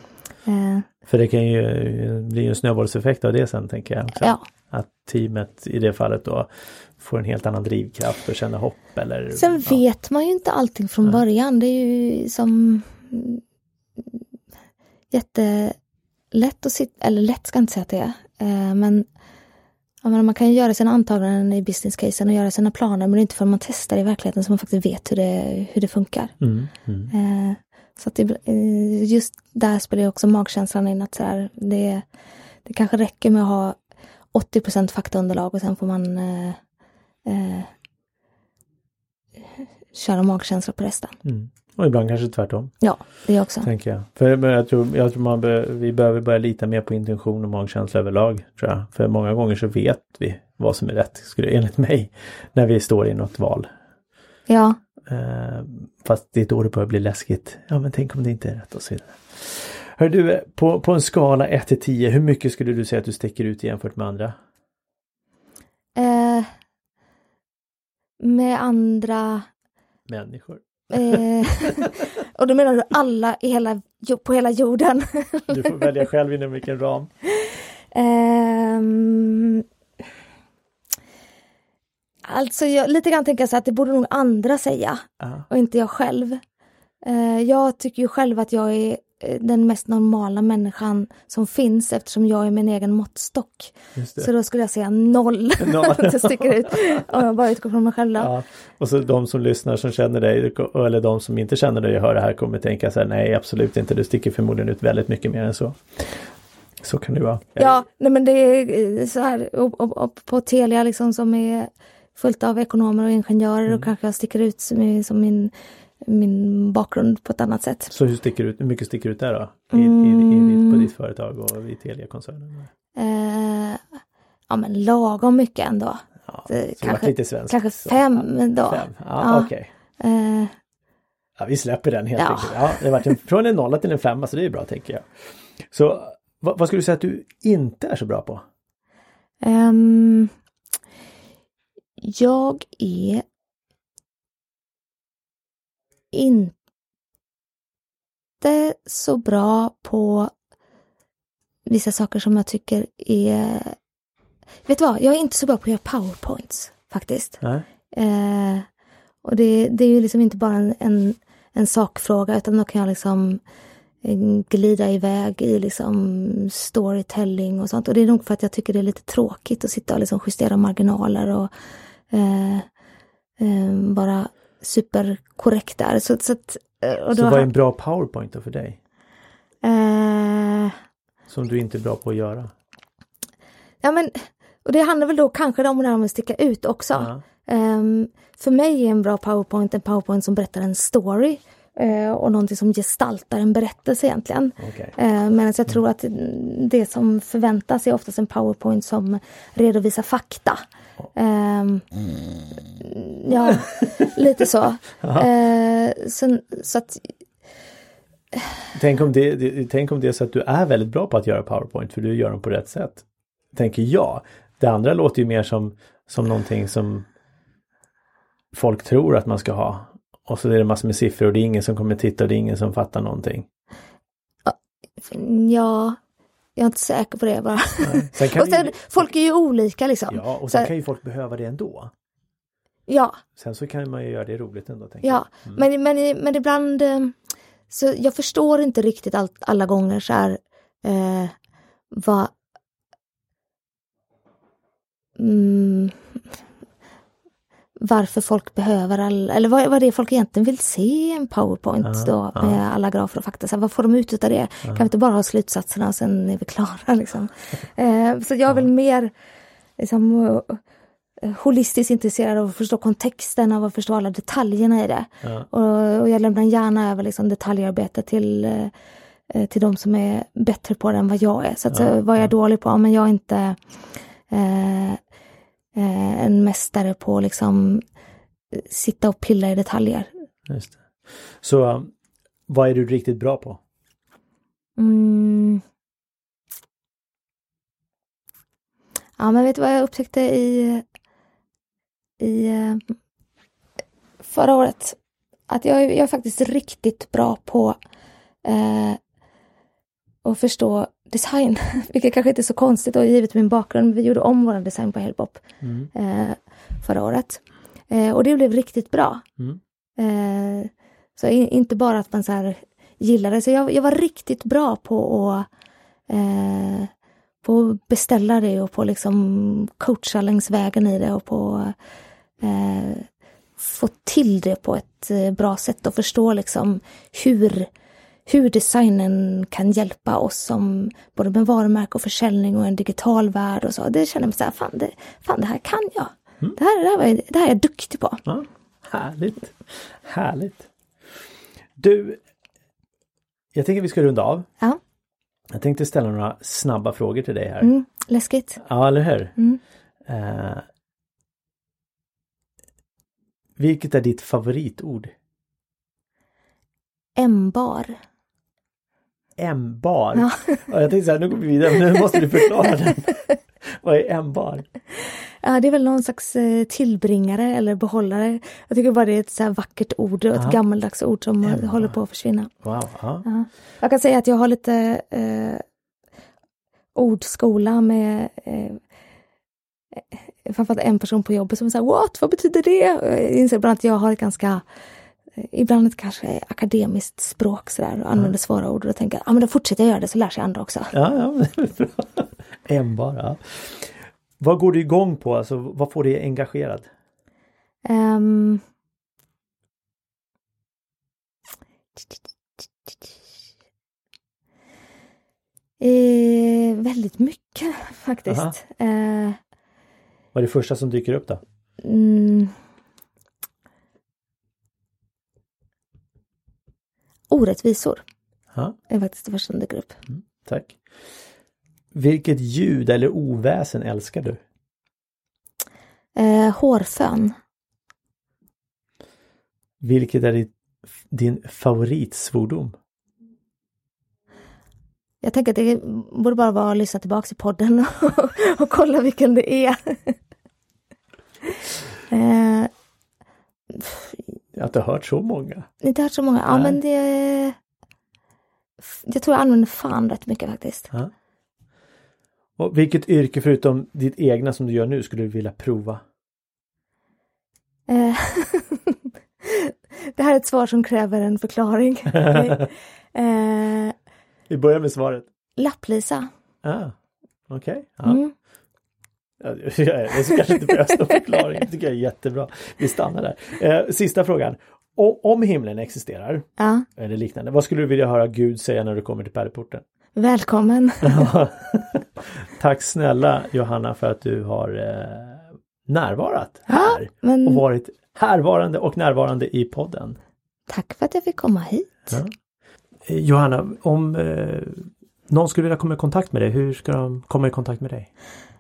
Eh. För det kan ju bli en snöbollseffekt av det sen tänker jag. Också. Ja. Att teamet i det fallet då får en helt annan drivkraft och känner hopp eller... Sen ja. vet man ju inte allting från början. Det är ju som jättelätt att sitta, eller lätt ska jag inte säga att det är, eh, men menar, man kan ju göra sina antaganden i business casen och göra sina planer men det är inte förrän man testar i verkligheten som man faktiskt vet hur det, hur det funkar. Mm, mm. Så att det, eh, just där spelar också magkänslan in att så här, det, det kanske räcker med att ha 80% faktaunderlag och sen får man eh, eh, köra magkänsla på resten. Mm. Och ibland kanske tvärtom. Ja, det också. Tänker jag. För jag tror, jag tror man be, vi behöver börja lita mer på intuition och magkänsla överlag. Tror jag. För många gånger så vet vi vad som är rätt, skulle, enligt mig, när vi står i något val. Ja. Eh, fast det är då det börjar bli läskigt. Ja men tänk om det inte är rätt och så vidare. Hör du, på, på en skala 1 till 10, hur mycket skulle du säga att du sticker ut jämfört med andra? Eh, med andra Människor. Eh, och då menar du alla i hela, på hela jorden? du får välja själv inom vilken ram. Eh, alltså jag, lite grann tänker jag så att det borde nog andra säga uh. och inte jag själv. Eh, jag tycker ju själv att jag är Eh, den mest normala människan som finns eftersom jag är min egen måttstock. Så då skulle jag säga noll. noll. det sticker ut. Om jag bara utgår från mig själv. Ja. Och så de som lyssnar som känner dig eller de som inte känner dig och hör det här kommer tänka så här, nej absolut inte, du sticker förmodligen ut väldigt mycket mer än så. Så kan det vara. Ja, nej men det är eh, så här och, och, och på Telia liksom som är fullt av ekonomer och ingenjörer mm. och kanske jag sticker ut som, som min min bakgrund på ett annat sätt. Så hur, sticker ut, hur mycket sticker ut där då? I, mm. i, i, på mm. ditt företag och i Telia-koncernen? Eh, ja men lagom mycket ändå. Ja, kanske, lite svensk, kanske fem då. Fem. Ja, ja. Okay. Eh, ja, vi släpper den helt ja. enkelt. Ja, det har varit en, från en nolla till en femma så det är bra tänker jag. Så vad, vad skulle du säga att du inte är så bra på? Um, jag är inte så bra på vissa saker som jag tycker är... Vet du vad, jag är inte så bra på att göra powerpoints faktiskt. Eh, och det, det är ju liksom inte bara en, en, en sakfråga utan då kan jag liksom eh, glida iväg i liksom storytelling och sånt. Och det är nog för att jag tycker det är lite tråkigt att sitta och liksom justera marginaler och eh, eh, bara superkorrekt där. Så, så, att, eh, och så vad är en bra powerpoint då för dig? Eh, Som du inte är bra på att göra? Ja men, och det handlar väl då kanske om det här med att sticka ut också. Uh -huh. um, för mig är en bra powerpoint en powerpoint som berättar en story. Uh, och någonting som gestaltar en berättelse egentligen. Okay. Uh, Medan jag tror att det som förväntas är oftast en powerpoint som redovisar fakta. Um, Ja, lite så. uh, så, så att, Tänk om, det, det, tänk om det är så att du är väldigt bra på att göra PowerPoint för du gör dem på rätt sätt. Tänker jag. Det andra låter ju mer som, som någonting som folk tror att man ska ha. Och så är det massor med siffror och det är ingen som kommer titta och det är ingen som fattar någonting. Ja, jag är inte säker på det bara. Sen och sen, ju... Folk är ju olika liksom. Ja, och sen så... kan ju folk behöva det ändå. Ja. Sen så kan man ju göra det roligt ändå. ja, mm. men, men, men ibland eh, så jag förstår inte riktigt allt, alla gånger så här eh, vad mm, varför folk behöver all, eller vad, vad det är folk egentligen vill se i en powerpoint uh, då med uh. alla grafer och fakta. Så vad får de ut av det? Uh. Kan vi inte bara ha slutsatserna och sen är vi klara liksom. eh, så jag vill mer liksom, eh, holistiskt intresserad av att förstå kontexten, av att förstå alla detaljerna i det. Och, och, jag lämnar gärna över liksom, detaljarbete till eh, till de som är bättre på det än vad jag är. Så att, så, vad jag är dålig på, men jag är inte eh, eh, en mästare på liksom sitta och pilla i detaljer. Just det. Så um, vad är du riktigt bra på? Mm. Ja men vet du vad jag upptäckte i, i uh, förra året? Att jag, jag är faktiskt riktigt bra på uh, att förstå design, vilket kanske inte är så konstigt och givet min bakgrund. Vi gjorde om vår design på Helpop mm. eh, förra året. Eh, och det blev riktigt bra. Mm. Eh, så in, inte bara att man så här gillade, så jag, jag var riktigt bra på att eh, på att beställa det och på liksom coacha längs vägen i det och på eh, få till det på ett eh, bra sätt och förstå liksom hur hur designen kan hjälpa oss som både med varumärke och försäljning och en digital värld och så. Det känner jag så här, fan det, fan det här kan jag. Mm. Det, här, det, här, det här är jag duktig på. Ja, härligt, härligt. Du, jag tänker vi ska runda av. Ja. Jag tänkte ställa några snabba frågor till dig här. Mm, läskigt. Ja, eller hur? Mm. Uh, vilket är ditt favoritord? M-bar. M-bar? Ja. jag tänkte så här, nu går vi vidare, nu måste du förklara den. Vad är M-bar? Ja, det är väl någon slags eh, tillbringare eller behållare. Jag tycker bara det är ett så vackert ord, ett gammaldags ord som M-bar. håller på att försvinna. Wow. Ja. Jag kan säga att jag har lite eh, ordskola med eh, framförallt en person på jobbet som säger What? Vad betyder det? Jag inser ibland att jag har ett ganska ibland ett kanske akademiskt språk sådär och använder svåra ord och tänker jag, ja men då fortsätter jag göra det så lär sig andra också. Ja, ja bra. En bara. Vad går du igång på? Alltså, vad får dig engagerad? Um... Eh, väldigt mycket faktiskt. Eh... Vad är det första som dyker upp då? Mm. Orättvisor. Ja. är faktiskt det första som dyker upp. Mm, tack. Vilket ljud eller oväsen älskar du? Eh, hårfön. Vilket är ditt, din favoritsvordom? Jag tänker att det borde bara vara att lyssna tillbaka i podden och, och kolla vilken det är. eh, jag har inte hört så många. Inte hört så många. Ja, Nej. men det... Jag tror jag använder fan rätt mycket faktiskt. Ja. Och vilket yrke förutom ditt egna som du gör nu skulle du vilja prova? Eh, det här är ett svar som kräver en förklaring. eh, Vi börjar med svaret. Lapplisa. Ah, Okej. Okay. Ja. Mm. Det kanske inte behövs någon förklaring. Det tycker jag är jättebra. Vi stannar där. Eh, sista frågan. om himlen existerar, ja. eller liknande, vad skulle du vilja höra Gud säga när du kommer till pärleporten? Välkommen! Tack snälla Johanna för att du har eh, närvarat här ja, men... och varit härvarande och närvarande i podden. Tack för att jag fick komma hit. Ja. Eh, Johanna, om eh, någon skulle vilja komma i kontakt med dig, hur ska de komma i kontakt med dig?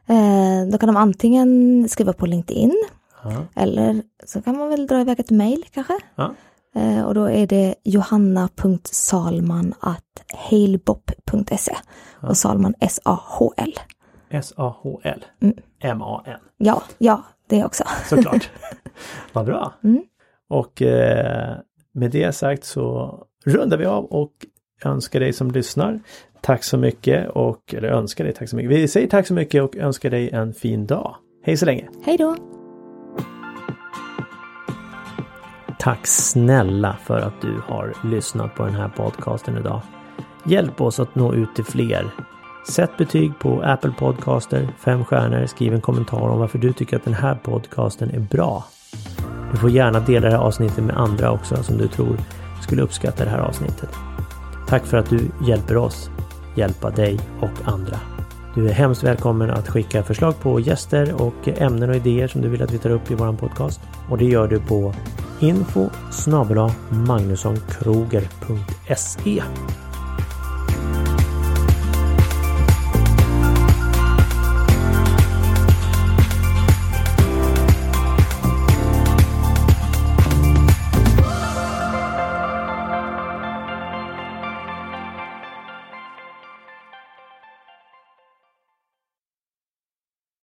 Eh, då kan de antingen skriva på LinkedIn ja. eller så kan man väl dra iväg ett mejl kanske. Ja. Eh, och då är det johanna.salman.hailbop.se ja. och Salman S-A-H-L. S-A-H-L. Mm. M-A-N. Ja, ja, det också. Såklart. Vad bra. Mm. Och eh, med det sagt så rundar vi av och önskar dig som lyssnar tack så mycket och, eller önskar dig tack så mycket. Vi säger tack så mycket och önskar dig en fin dag. Hej så länge! Hej då! Tack snälla för att du har lyssnat på den här podcasten idag. Hjälp oss att nå ut till fler. Sätt betyg på Apple Podcaster, fem stjärnor, skriv en kommentar om varför du tycker att den här podcasten är bra. Du får gärna dela det här avsnittet med andra också som du tror skulle uppskatta det här avsnittet. Tack för att du hjälper oss hjälpa dig och andra. Du är hemskt välkommen att skicka förslag på gäster och ämnen och idéer som du vill att vi tar upp i vår podcast. Och det gör du på info magnussonkroger.se